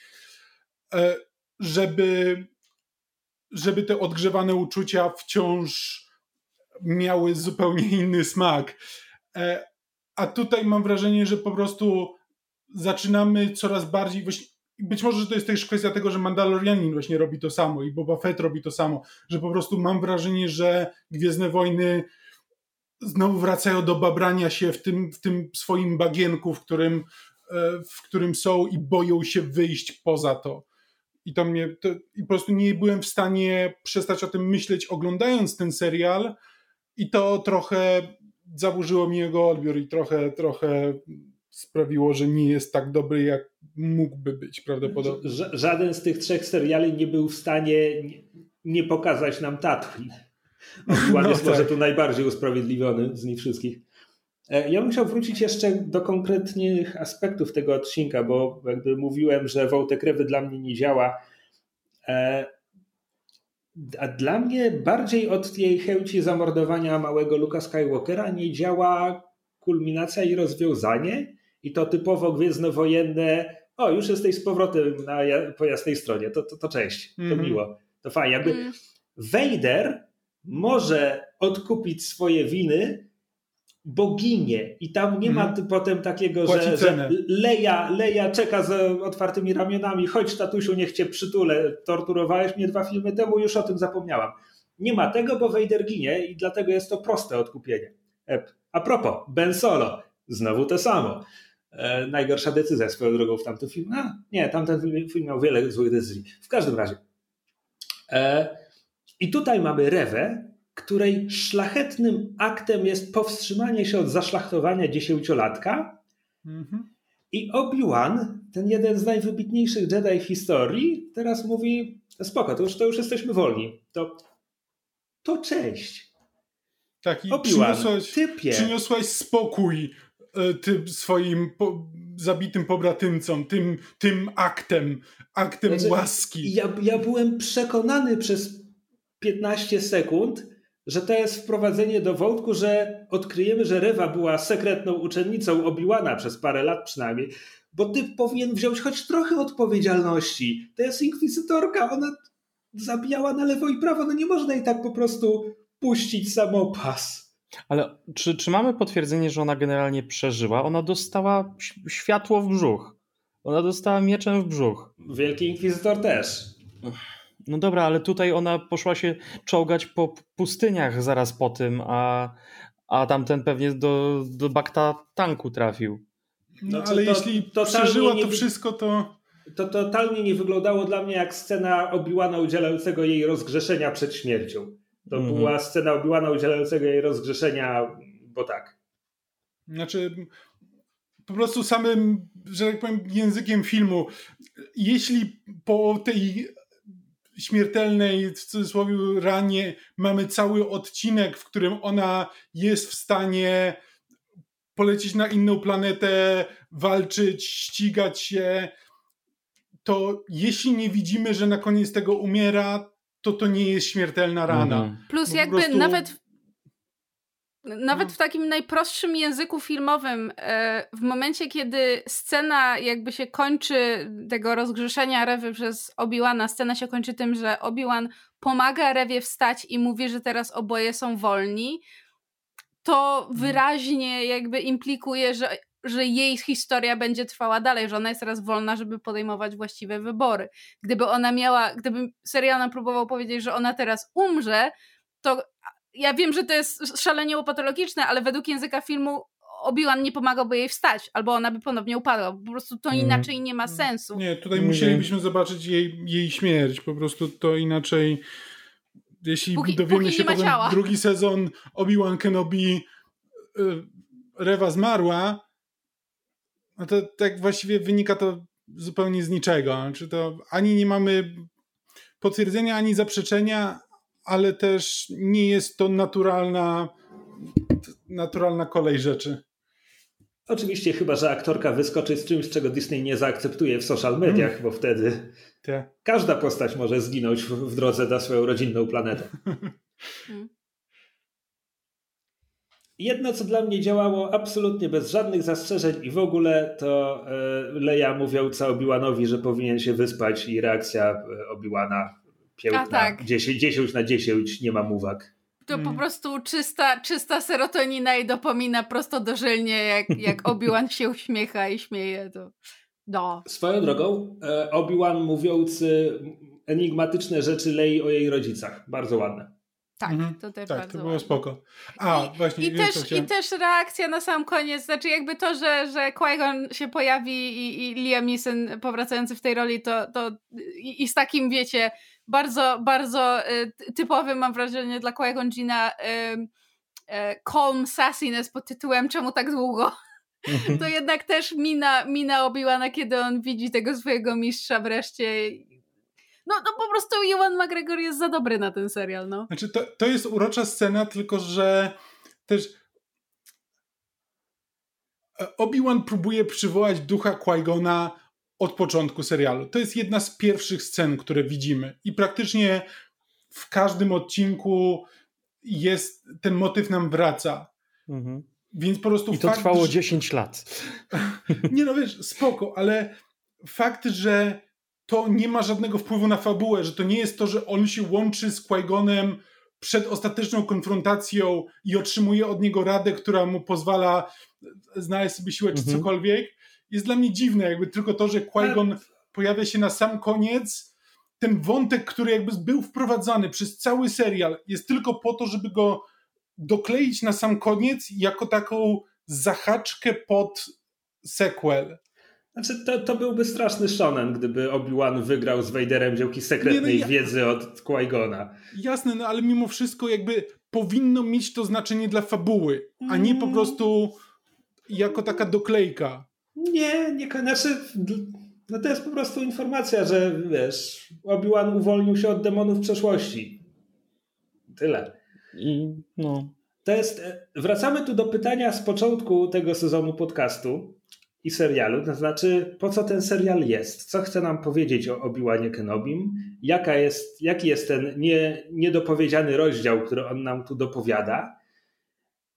e, żeby, żeby te odgrzewane uczucia wciąż miały zupełnie inny smak. E, a tutaj mam wrażenie, że po prostu zaczynamy coraz bardziej. Być może że to jest też kwestia tego, że Mandalorianin właśnie robi to samo i Boba Fett robi to samo, że po prostu mam wrażenie, że Gwiezdne Wojny znowu wracają do babrania się w tym, w tym swoim bagienku, w którym, e, w którym są i boją się wyjść poza to. I to mnie, to, i po prostu nie byłem w stanie przestać o tym myśleć, oglądając ten serial, i to trochę zaburzyło mi jego odbiór i trochę, trochę sprawiło, że nie jest tak dobry, jak mógłby być prawdopodobnie. żaden z tych trzech seriali nie był w stanie nie, pokazać nam Tatooine. Obi-Wan no jest tak. może tu najbardziej usprawiedliwiony z nich wszystkich. E, ja bym chciał wrócić jeszcze do konkretnych aspektów tego odcinka, bo jakby mówiłem, że Wołtek Krewy dla mnie nie działa. E, a dla mnie bardziej od tej chęci zamordowania małego Luka Skywalkera nie działa kulminacja i rozwiązanie. I to typowo gwiezdnowojenne. O, już jesteś z powrotem na, po jasnej stronie. To, to, to cześć. To mm -hmm. miło. To fajnie. Jakby mm. Vader może odkupić swoje winy boginie i tam nie ma mhm. potem takiego, że, że, Leja, Leja czeka z otwartymi ramionami, chodź tatusiu, niech cię przytulę, torturowałeś mnie dwa filmy temu, już o tym zapomniałam. Nie ma tego, bo Vader ginie i dlatego jest to proste odkupienie. A propos, Ben Solo, znowu to samo. E, najgorsza decyzja swoją drogą w tamtym filmie. A, nie, tamten film, miał wiele złych decyzji. W każdym razie. E, I tutaj mamy Rewę, której szlachetnym aktem jest powstrzymanie się od zaszlachtowania dziesięciolatka. Mhm. I Obi-Wan, ten jeden z najwybitniejszych Jedi w historii, teraz mówi: Spoko, to już, to już jesteśmy wolni. To, to cześć. Tak, i przyniosłeś, typie. przyniosłeś spokój tym swoim po, zabitym pobratymcom, tym, tym aktem, aktem znaczy, łaski. Ja, ja byłem przekonany przez 15 sekund, że to jest wprowadzenie do wątku, że odkryjemy, że Rewa była sekretną uczennicą Obiłana przez parę lat przynajmniej, bo ty powinien wziąć choć trochę odpowiedzialności. To jest inkwizytorka, ona zabijała na lewo i prawo, no nie można jej tak po prostu puścić samopas. Ale czy, czy mamy potwierdzenie, że ona generalnie przeżyła? Ona dostała światło w brzuch. Ona dostała mieczem w brzuch. Wielki Inkwizytor też. No dobra, ale tutaj ona poszła się czołgać po pustyniach zaraz po tym, a, a tamten pewnie do, do bakta tanku trafił. No, ale to, jeśli to przeżyła to wszystko, to... To totalnie nie wyglądało dla mnie jak scena Obiłana udzielającego jej rozgrzeszenia przed śmiercią. To mm -hmm. była scena Obiłana udzielającego jej rozgrzeszenia, bo tak. Znaczy, po prostu samym, że tak powiem, językiem filmu, jeśli po tej śmiertelnej, w cudzysłowie, ranie mamy cały odcinek, w którym ona jest w stanie polecieć na inną planetę, walczyć, ścigać się, to jeśli nie widzimy, że na koniec tego umiera, to to nie jest śmiertelna rana. Mhm. Plus jakby prostu... nawet nawet no. w takim najprostszym języku filmowym, e, w momencie, kiedy scena jakby się kończy tego rozgrzeszenia Rewy przez Obi-Wana, scena się kończy tym, że Obi-Wan pomaga Rewie wstać i mówi, że teraz oboje są wolni, to mhm. wyraźnie jakby implikuje, że, że jej historia będzie trwała dalej, że ona jest teraz wolna, żeby podejmować właściwe wybory. Gdyby ona miała, gdyby serial nam próbował powiedzieć, że ona teraz umrze, to ja wiem, że to jest szalenie patologiczne, ale według języka filmu Obi-Wan nie pomagałby jej wstać, albo ona by ponownie upadła. Po prostu to mhm. inaczej nie ma sensu. Nie, tutaj musielibyśmy zobaczyć jej, jej śmierć. Po prostu to inaczej. Jeśli póki, dowiemy póki się potem drugi sezon Obi-Wan Kenobi y, Rewa zmarła, no to tak właściwie wynika to zupełnie z niczego. Czy to ani nie mamy potwierdzenia, ani zaprzeczenia, ale też nie jest to naturalna, naturalna kolej rzeczy. Oczywiście, chyba że aktorka wyskoczy z czymś, czego Disney nie zaakceptuje w social mediach, mm. bo wtedy Te. każda postać może zginąć w, w drodze na swoją rodzinną planetę. Mm. Jedno, co dla mnie działało absolutnie bez żadnych zastrzeżeń i w ogóle, to e, Leia mówiąca Obi-Wanowi, że powinien się wyspać i reakcja e, Obi-Wana piękna. tak. 10, 10 na 10, nie mam uwag. To po mm. prostu czysta, czysta serotonina i dopomina prosto dożylnie, jak, jak Obi-Wan się uśmiecha i śmieje. To... No. Swoją drogą, e, Obi-Wan mówiący enigmatyczne rzeczy Lei o jej rodzicach. Bardzo ładne. Tak, mhm. to też tak, bardzo to było spoko. A, I, właśnie. I też, I też reakcja na sam koniec, znaczy jakby to, że, że Qui-Gon się pojawi i, i Liam Neeson powracający w tej roli, to, to i, i z takim, wiecie, bardzo, bardzo y, typowym, mam wrażenie, dla Qui-Gon Jina y, y, calm sassiness pod tytułem Czemu tak długo? Mhm. To jednak też mina, mina Obi-Wana, kiedy on widzi tego swojego mistrza wreszcie no, no po prostu Ewan McGregor jest za dobry na ten serial, no. Znaczy to, to jest urocza scena, tylko że też e, Obi-Wan próbuje przywołać ducha Qui-Gona od początku serialu. To jest jedna z pierwszych scen, które widzimy i praktycznie w każdym odcinku jest, ten motyw nam wraca. Mhm. Więc po prostu I to fakt, trwało że... 10 lat. Nie no wiesz, spoko, ale fakt, że to nie ma żadnego wpływu na fabułę, że to nie jest to, że on się łączy z Qui-Gonem przed ostateczną konfrontacją i otrzymuje od niego radę, która mu pozwala znaleźć sobie siłę czy mhm. cokolwiek, jest dla mnie dziwne, jakby tylko to, że Qui-Gon pojawia się na sam koniec, ten wątek, który jakby był wprowadzany przez cały serial, jest tylko po to, żeby go dokleić na sam koniec jako taką zahaczkę pod sequel. Znaczy, to, to byłby straszny shonen, gdyby Obi-Wan wygrał z Vaderem dzięki sekretnej nie, no ja... wiedzy od Qui-Gona. Jasne, no ale mimo wszystko jakby powinno mieć to znaczenie dla fabuły, a nie po mm. prostu jako taka doklejka. Nie, nie, znaczy no to jest po prostu informacja, że wiesz, Obi-Wan uwolnił się od demonów przeszłości. Tyle. I no. To jest, wracamy tu do pytania z początku tego sezonu podcastu i serialu, to znaczy po co ten serial jest, co chce nam powiedzieć o Obi-Wanie Kenobim, jaka jest, jaki jest ten nie, niedopowiedziany rozdział, który on nam tu dopowiada.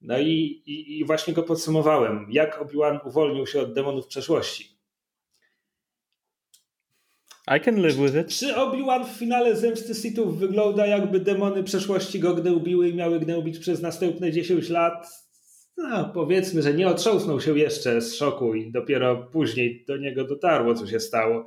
No i, i, i właśnie go podsumowałem, jak Obi-Wan uwolnił się od demonów przeszłości. I can live with it. Czy Obi-Wan w finale Zemsty Sithów wygląda jakby demony przeszłości go gnębiły i miały gnębić przez następne 10 lat? No, powiedzmy, że nie otrząsnął się jeszcze z szoku i dopiero później do niego dotarło, co się stało.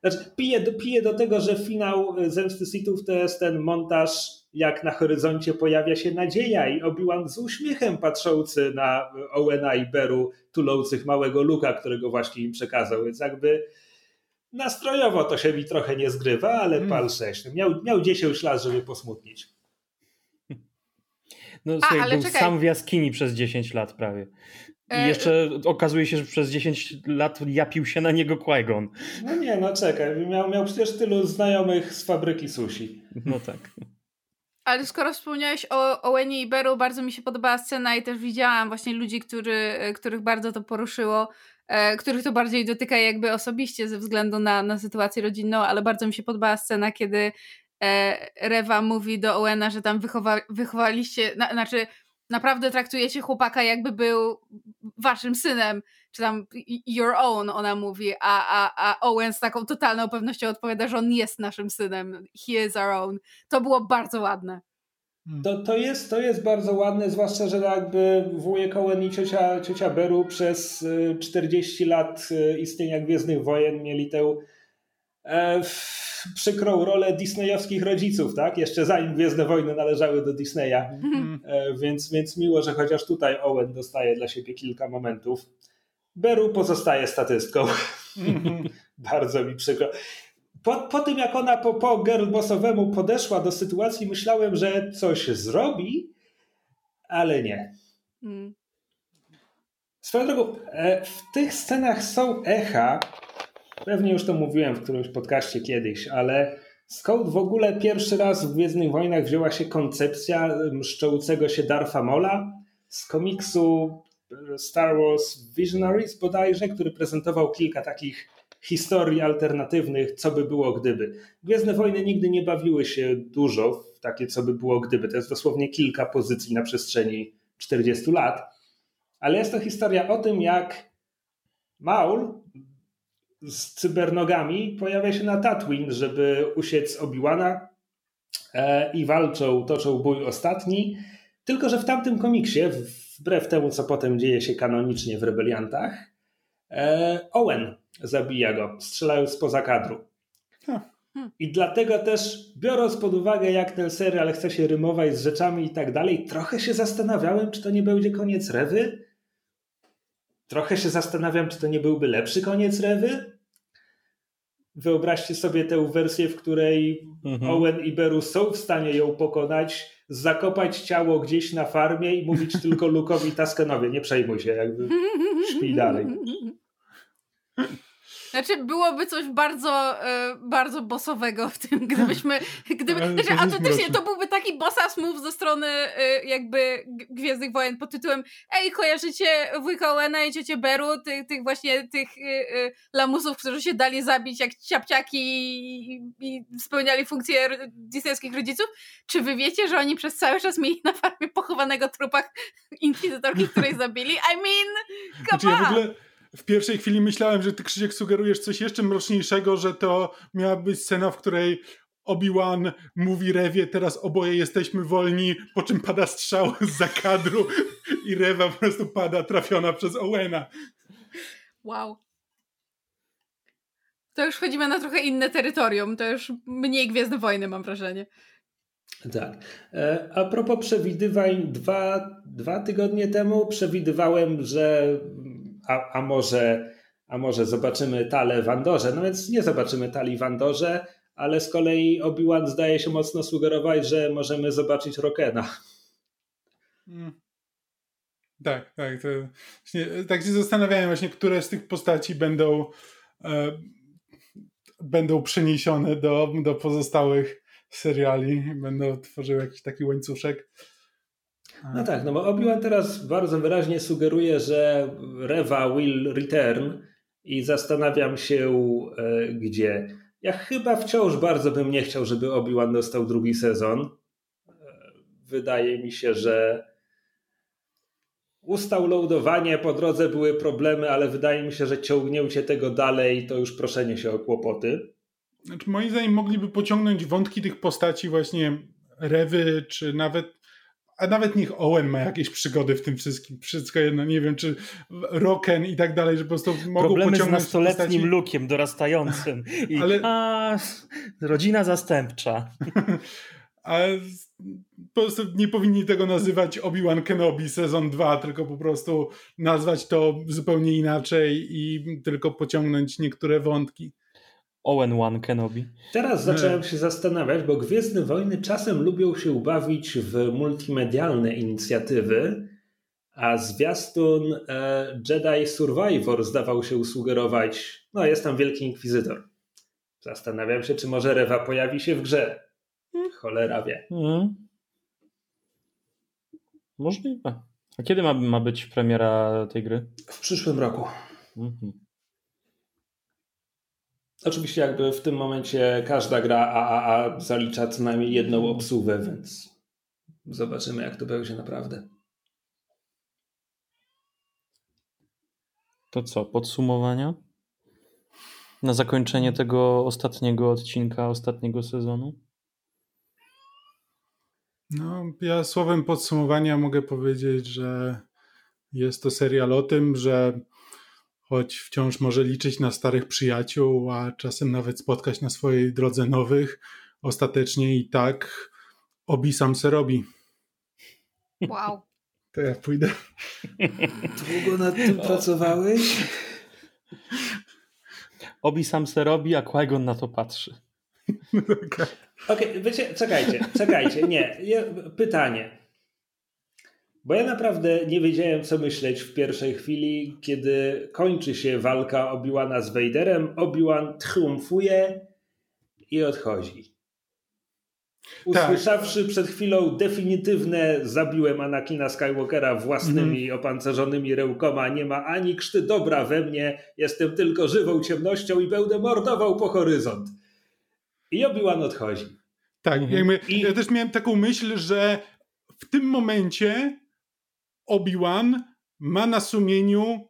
Znaczy, piję do, piję do tego, że finał Zemsty Sithów to jest ten montaż, jak na horyzoncie pojawia się nadzieja i Obi-Wan z uśmiechem patrzący na Owena i Beru tulących małego Luka, którego właśnie im przekazał, więc jakby nastrojowo to się mi trochę nie zgrywa, ale mm. pal 6. Miał, miał 10 lat, żeby posmutnić. No A, słuchaj, był czekaj. sam w jaskini przez 10 lat prawie. I e... jeszcze okazuje się, że przez 10 lat japił się na niego qui -Gon. No nie, no czekaj. Miał, miał przecież tylu znajomych z fabryki sushi. No tak. Ale skoro wspomniałeś o Owenie i Beru, bardzo mi się podobała scena i też widziałam właśnie ludzi, który, których bardzo to poruszyło, e, których to bardziej dotyka jakby osobiście ze względu na, na sytuację rodzinną, ale bardzo mi się podobała scena, kiedy Rewa mówi do Owena, że tam wychowa, wychowaliście, na, znaczy naprawdę traktujecie chłopaka jakby był waszym synem, czy tam your own, ona mówi, a, a, a Owen z taką totalną pewnością odpowiada, że on jest naszym synem, he is our own. To było bardzo ładne. Hmm. To, to, jest, to jest bardzo ładne, zwłaszcza, że jakby wujek Owen i ciocia, ciocia Beru przez 40 y, lat y, istnienia Gwiezdnych Wojen mieli tę e, przykrą rolę disneyowskich rodziców, tak? Jeszcze zanim Gwiezdne Wojny należały do Disneya. Mm. E, więc, więc miło, że chociaż tutaj Owen dostaje dla siebie kilka momentów. Beru pozostaje statystką. Mm. Bardzo mi przykro. Po, po tym, jak ona po, po girlbossowemu podeszła do sytuacji, myślałem, że coś zrobi, ale nie. Mm. Swoją drogą, e, w tych scenach są echa Pewnie już to mówiłem w którymś podcaście kiedyś, ale skąd w ogóle pierwszy raz w Gwiezdnych Wojnach wzięła się koncepcja mszczołcego się Darfa Mola z komiksu Star Wars Visionaries bodajże, który prezentował kilka takich historii alternatywnych, co by było gdyby. Gwiezdne Wojny nigdy nie bawiły się dużo w takie, co by było gdyby. To jest dosłownie kilka pozycji na przestrzeni 40 lat. Ale jest to historia o tym, jak Maul z cybernogami pojawia się na Tatooine, żeby usiec Obi-Wana e, i walczą, toczą bój ostatni. Tylko, że w tamtym komiksie, wbrew temu, co potem dzieje się kanonicznie w Rebeliantach, e, Owen zabija go, strzelając spoza kadru. I dlatego też, biorąc pod uwagę, jak ten serial chce się rymować z rzeczami i tak dalej, trochę się zastanawiałem, czy to nie będzie koniec Rewy, Trochę się zastanawiam, czy to nie byłby lepszy koniec Rewy. Wyobraźcie sobie tę wersję, w której mhm. Owen i Beru są w stanie ją pokonać, zakopać ciało gdzieś na farmie i mówić tylko Luke'owi Taskenowi, nie przejmuj się, jakby śpi dalej. Znaczy, byłoby coś bardzo, e, bardzo bossowego w tym, gdybyśmy. Gdyby, znaczy, autentycznie to byłby taki bossa move ze strony e, jakby Gwiezdnych Wojen pod tytułem Ej, kojarzycie wujka Owena i ciocię Beru, tych, tych właśnie tych e, lamusów, którzy się dali zabić jak ciapciaki i, i spełniali funkcje disneyskich rodziców? Czy wy wiecie, że oni przez cały czas mieli na farmie pochowanego trupach inkwizytorki, której zabili? I mean, come znaczy, on! Ja w pierwszej chwili myślałem, że ty Krzysiek sugerujesz coś jeszcze mroczniejszego, że to miała być scena, w której Obi-Wan mówi Rewie, teraz oboje jesteśmy wolni, po czym pada strzał za kadru i Rewa po prostu pada trafiona przez Owena. Wow. To już wchodzimy na trochę inne terytorium, to już mniej Gwiezdne Wojny mam wrażenie. Tak. E, a propos przewidywań, dwa, dwa tygodnie temu przewidywałem, że a, a, może, a może zobaczymy talę w Andorze. No więc nie zobaczymy tali w Andorze, ale z kolei Obi-Wan zdaje się mocno sugerować, że możemy zobaczyć Rokena. Hmm. Tak, tak. To właśnie, tak się zastanawiałem właśnie, które z tych postaci będą e, będą przeniesione do, do pozostałych seriali, będą tworzyły jakiś taki łańcuszek. No tak, no bo Obi-Wan teraz bardzo wyraźnie sugeruje, że Reva will return i zastanawiam się e, gdzie. Ja chyba wciąż bardzo bym nie chciał, żeby Obi-Wan dostał drugi sezon. E, wydaje mi się, że ustał loadowanie, po drodze były problemy, ale wydaje mi się, że ciągnięcie tego dalej to już proszenie się o kłopoty. Znaczy, moim zdaniem mogliby pociągnąć wątki tych postaci właśnie Rewy, czy nawet a nawet niech Owen ma jakieś przygody w tym wszystkim, wszystko jedno, nie wiem, czy Rocken i tak dalej, że po prostu mogą Problemy pociągnąć z nastoletnim postaci... lukiem dorastającym i Ale... a, rodzina zastępcza. Ale po prostu nie powinni tego nazywać Obi-Wan Kenobi sezon 2, tylko po prostu nazwać to zupełnie inaczej i tylko pociągnąć niektóre wątki. Owen One Kenobi. Teraz zacząłem się zastanawiać, bo Gwiezdne Wojny czasem lubią się ubawić w multimedialne inicjatywy, a zwiastun e, Jedi Survivor zdawał się sugerować, no jest tam Wielki Inkwizytor. Zastanawiam się, czy może Rewa pojawi się w grze. Hmm. Cholera wie. Hmm. Możliwe. A kiedy ma, ma być premiera tej gry? W przyszłym roku. Mhm. Oczywiście jakby w tym momencie każda gra AAA zalicza co najmniej jedną obsługę, więc zobaczymy jak to będzie naprawdę. To co, podsumowania? Na zakończenie tego ostatniego odcinka, ostatniego sezonu? No, ja słowem podsumowania mogę powiedzieć, że jest to serial o tym, że choć wciąż może liczyć na starych przyjaciół, a czasem nawet spotkać na swojej drodze nowych, ostatecznie i tak obi sam se robi. Wow. To ja pójdę. Długo nad tym pracowałeś? Obi sam se robi, a qui na to patrzy. Okej, okay, wiecie, czekajcie, czekajcie, nie, pytanie. Bo ja naprawdę nie wiedziałem, co myśleć w pierwszej chwili, kiedy kończy się walka Obi-Wana z Vaderem. Obi-Wan triumfuje i odchodzi. Usłyszawszy tak. przed chwilą definitywne zabiłem Anakina Skywalkera własnymi mm. opancerzonymi rełkoma, nie ma ani krzty dobra we mnie, jestem tylko żywą ciemnością i będę mordował po horyzont. I Obi-Wan odchodzi. Tak, mhm. jakby, I... ja też miałem taką myśl, że w tym momencie Obi-Wan ma na sumieniu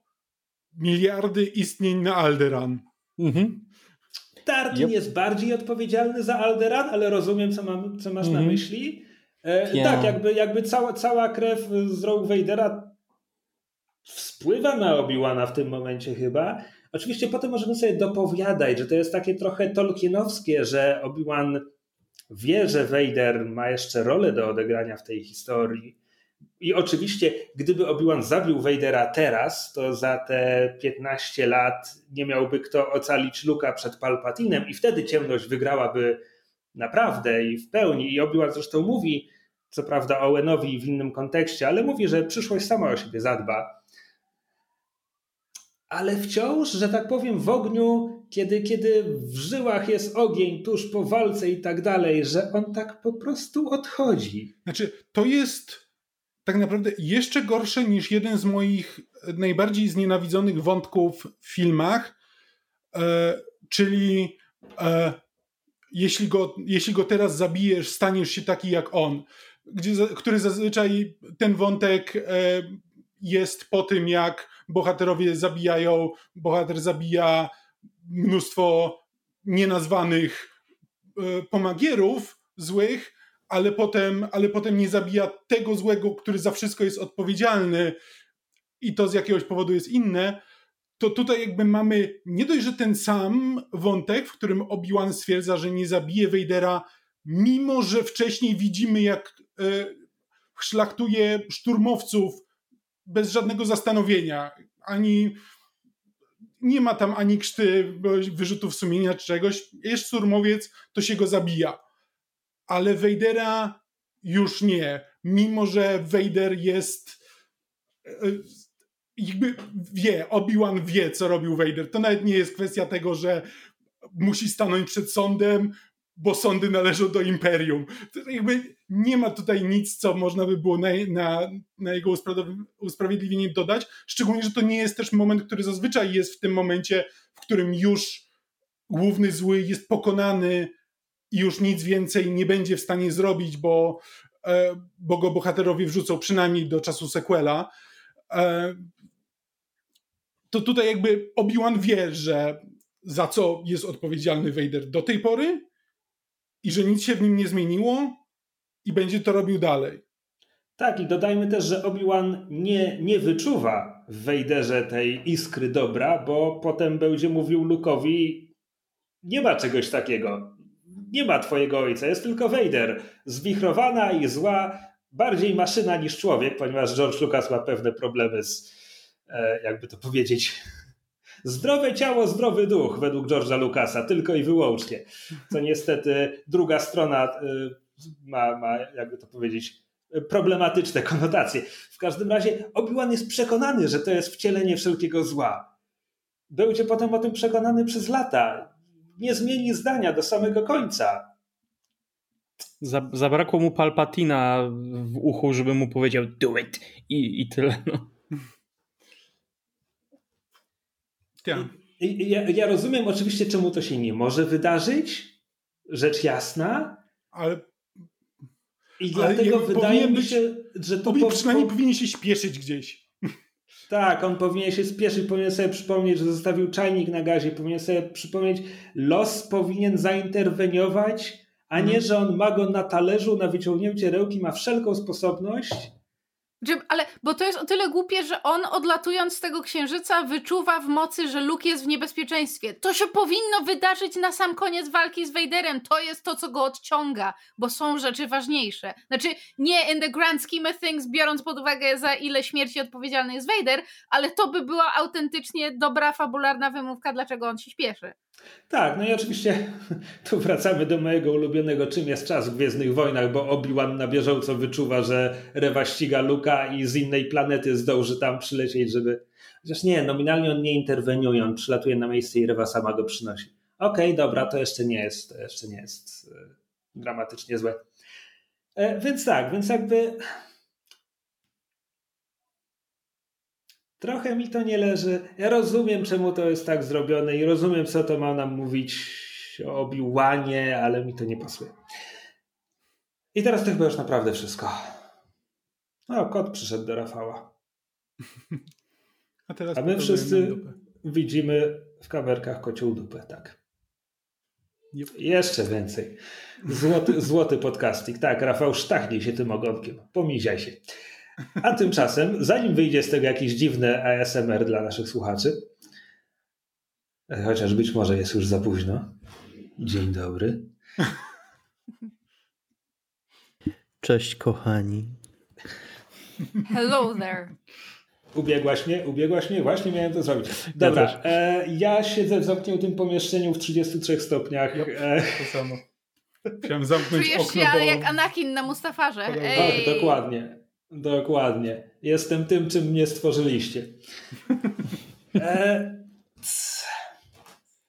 miliardy istnień na Alderan. Mhm. Tarkin yep. jest bardziej odpowiedzialny za Alderan, ale rozumiem, co, mam, co masz mhm. na myśli. E, yeah. Tak, jakby, jakby cała, cała krew z Rogue Vadera wpływa na Obi-Wana w tym momencie chyba. Oczywiście potem możemy sobie dopowiadać, że to jest takie trochę tolkienowskie, że Obi-Wan wie, że Vader ma jeszcze rolę do odegrania w tej historii i oczywiście, gdyby Obi-Wan zabił Vadera teraz, to za te 15 lat nie miałby kto ocalić Luka przed Palpatinem i wtedy ciemność wygrałaby naprawdę i w pełni. I Obi-Wan zresztą mówi, co prawda Owenowi w innym kontekście, ale mówi, że przyszłość sama o siebie zadba. Ale wciąż, że tak powiem, w ogniu, kiedy, kiedy w żyłach jest ogień tuż po walce i tak dalej, że on tak po prostu odchodzi. Znaczy, to jest tak naprawdę jeszcze gorsze niż jeden z moich najbardziej znienawidzonych wątków w filmach, e, czyli e, jeśli, go, jeśli go teraz zabijesz, staniesz się taki jak on, gdzie, który zazwyczaj ten wątek e, jest po tym, jak bohaterowie zabijają, bohater zabija mnóstwo nienazwanych e, pomagierów złych, ale potem, ale potem nie zabija tego złego, który za wszystko jest odpowiedzialny i to z jakiegoś powodu jest inne, to tutaj jakby mamy nie dość, że ten sam wątek, w którym Obi-Wan stwierdza, że nie zabije Vadera, mimo że wcześniej widzimy, jak e, szlachtuje szturmowców bez żadnego zastanowienia, ani nie ma tam ani krzty wyrzutów sumienia czy czegoś. Jest szturmowiec, to się go zabija ale Vadera już nie. Mimo, że Vader jest e, jakby wie, Obi-Wan wie, co robił Vader. To nawet nie jest kwestia tego, że musi stanąć przed sądem, bo sądy należą do imperium. To jakby nie ma tutaj nic, co można by było na, na, na jego usprawiedliwienie dodać, szczególnie, że to nie jest też moment, który zazwyczaj jest w tym momencie, w którym już główny zły jest pokonany i już nic więcej nie będzie w stanie zrobić, bo, e, bo go bohaterowie wrzucą przynajmniej do czasu sequela. E, to tutaj jakby Obi-Wan wie, że za co jest odpowiedzialny Vader do tej pory i że nic się w nim nie zmieniło i będzie to robił dalej. Tak, i dodajmy też, że Obi-Wan nie, nie wyczuwa w Vaderze tej iskry dobra, bo potem będzie mówił Luke'owi nie ma czegoś takiego. Nie ma twojego ojca, jest tylko Vader. Zwichrowana i zła, bardziej maszyna niż człowiek, ponieważ George Lucas ma pewne problemy z, e, jakby to powiedzieć, Zdrowe ciało, zdrowy duch, według George'a Lucasa, tylko i wyłącznie. Co niestety druga strona y, ma, ma jakby to powiedzieć, problematyczne konotacje. W każdym razie Obi-Wan jest przekonany, że to jest wcielenie wszelkiego zła. Będzie potem o tym przekonany przez lata. Nie zmieni zdania do samego końca. Zabrakło mu Palpatina w uchu, żeby mu powiedział do it i, i tyle. No. Ja. Ja, ja rozumiem oczywiście, czemu to się nie może wydarzyć. Rzecz jasna. Ale. I dlatego wydaje mi się, że to. Po, przynajmniej po... powinien się śpieszyć gdzieś. Tak, on powinien się spieszyć, powinien sobie przypomnieć, że zostawił czajnik na gazie, powinien sobie przypomnieć, los powinien zainterweniować, a nie, mhm. że on ma go na talerzu, na wyciągnięcie rełki, ma wszelką sposobność ale, bo to jest o tyle głupie, że on odlatując z tego księżyca wyczuwa w mocy, że Luke jest w niebezpieczeństwie. To się powinno wydarzyć na sam koniec walki z Vaderem. To jest to, co go odciąga, bo są rzeczy ważniejsze. Znaczy, nie in the grand scheme of things, biorąc pod uwagę za ile śmierci odpowiedzialny jest Vader, ale to by była autentycznie dobra, fabularna wymówka, dlaczego on się śpieszy. Tak, no i oczywiście tu wracamy do mojego ulubionego czym jest czas w Gwiezdnych Wojnach, bo Obi-Wan na bieżąco wyczuwa, że Rewa ściga Luka i z innej planety zdąży tam przylecieć, żeby... Chociaż nie, nominalnie on nie interweniuje, on przylatuje na miejsce i Rewa sama go przynosi. Okej, okay, dobra, to jeszcze nie jest, jeszcze nie jest e, dramatycznie złe. E, więc tak, więc jakby Trochę mi to nie leży. Ja rozumiem, czemu to jest tak zrobione i rozumiem, co to ma nam mówić o Obi-Wanie, ale mi to nie pasuje. I teraz to chyba już naprawdę wszystko. O, kot przyszedł do Rafała. A, teraz A my wszyscy widzimy w kamerkach kocioł dupę, tak. Yep. Jeszcze więcej. Złoty, złoty podcasting. Tak, Rafał sztachnie się tym ogonkiem. Pomiziaj się. A tymczasem, zanim wyjdzie z tego jakiś dziwny ASMR dla naszych słuchaczy, chociaż być może jest już za późno. Dzień dobry. Cześć, kochani. Hello there. Ubiegłaś mnie, ubiegłaś mnie, właśnie miałem to zrobić. Dobra, ja, e, ja siedzę w zamkniętym pomieszczeniu w 33 stopniach. E, to samo. Chciałem zamknąć Czujesz okno, się bo... jak Anakin na Mustafarze. Tak, dokładnie. Dokładnie. Jestem tym, czym mnie stworzyliście. E,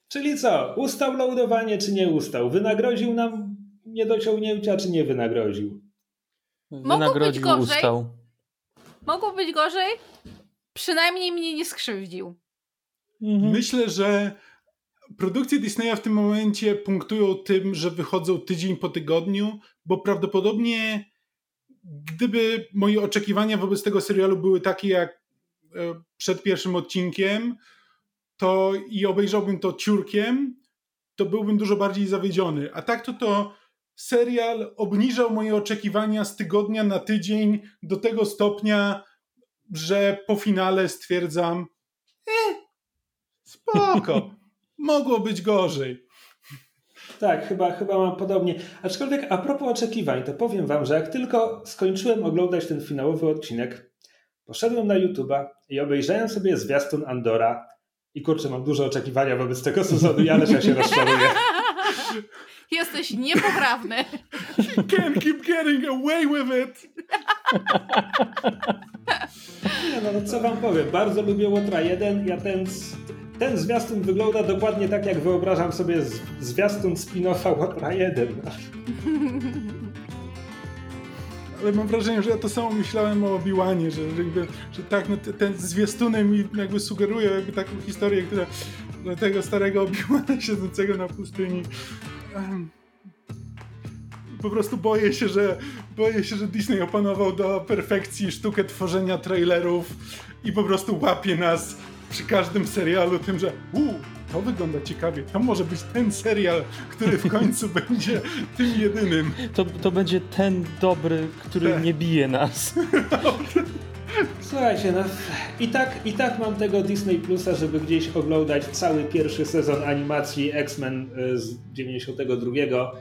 czyli co? Ustał loadowanie, czy nie ustał? Wynagrodził nam niedociągnięcia, czy nie wynagrodził? Mogło być gorzej. Ustał. Mogło być gorzej. Przynajmniej mnie nie skrzywdził. Mhm. Myślę, że produkcje Disneya w tym momencie punktują tym, że wychodzą tydzień po tygodniu, bo prawdopodobnie gdyby moje oczekiwania wobec tego serialu były takie jak e, przed pierwszym odcinkiem, to i obejrzałbym to ciurkiem, to byłbym dużo bardziej zawiedziony. A tak to to serial obniżał moje oczekiwania z tygodnia na tydzień do tego stopnia, że po finale stwierdzam, eh, spoko, mogło być gorzej. Tak, chyba, chyba mam podobnie. Aczkolwiek a propos oczekiwań, to powiem wam, że jak tylko skończyłem oglądać ten finałowy odcinek, poszedłem na YouTube'a i obejrzałem sobie zwiastun Andora i kurczę, mam duże oczekiwania wobec tego sezonu, ale ja się rozczaruję. Jesteś niepoprawny. You can't keep getting away with it. Nie no, no co wam powiem, bardzo lubię Łotra 1, ja ten ten zwiastun wygląda dokładnie tak, jak wyobrażam sobie zwiastun spin-offa Łotra 1. ale mam wrażenie, że ja to samo myślałem o Obi-Wanie, że, że, że tak, no, ten zwiastunem mi jakby sugeruje jakby taką historię, która tego starego Obi-Wana siedzącego na pustyni. Po prostu boję się, że boję się, że Disney opanował do perfekcji sztukę tworzenia trailerów i po prostu łapie nas przy każdym serialu tym, że uu, to wygląda ciekawie, to może być ten serial, który w końcu będzie tym jedynym. To, to będzie ten dobry, który tak. nie bije nas. Słuchajcie, no i tak, i tak mam tego Disney Plusa, żeby gdzieś oglądać cały pierwszy sezon animacji X-Men y, z 92,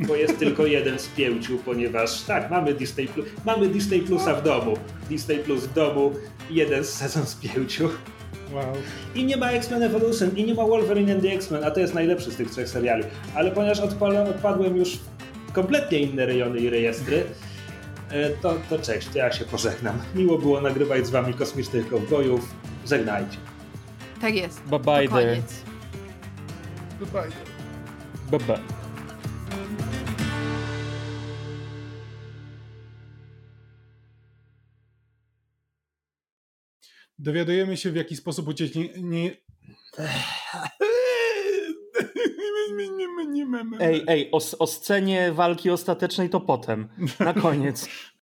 bo jest tylko jeden z pięciu, ponieważ tak, mamy Disney, Plus, mamy Disney Plusa w domu. Disney Plus w domu, jeden sezon z pięciu. Wow. I nie ma X-Men Evolution, i nie ma Wolverine and the X-Men, a to jest najlepszy z tych trzech seriali. Ale ponieważ odpadłem już w kompletnie inne rejony i rejestry, e, to, to cześć, ja się pożegnam. Miło było nagrywać z wami kosmicznych kowbojów. Żegnajcie. Tak jest. Bye bye. To koniec. Bye bye. Bye bye. Dowiadujemy się, w jaki sposób ucieknie... Nie... Ej, ej, o, o scenie walki ostatecznej to potem. Na koniec.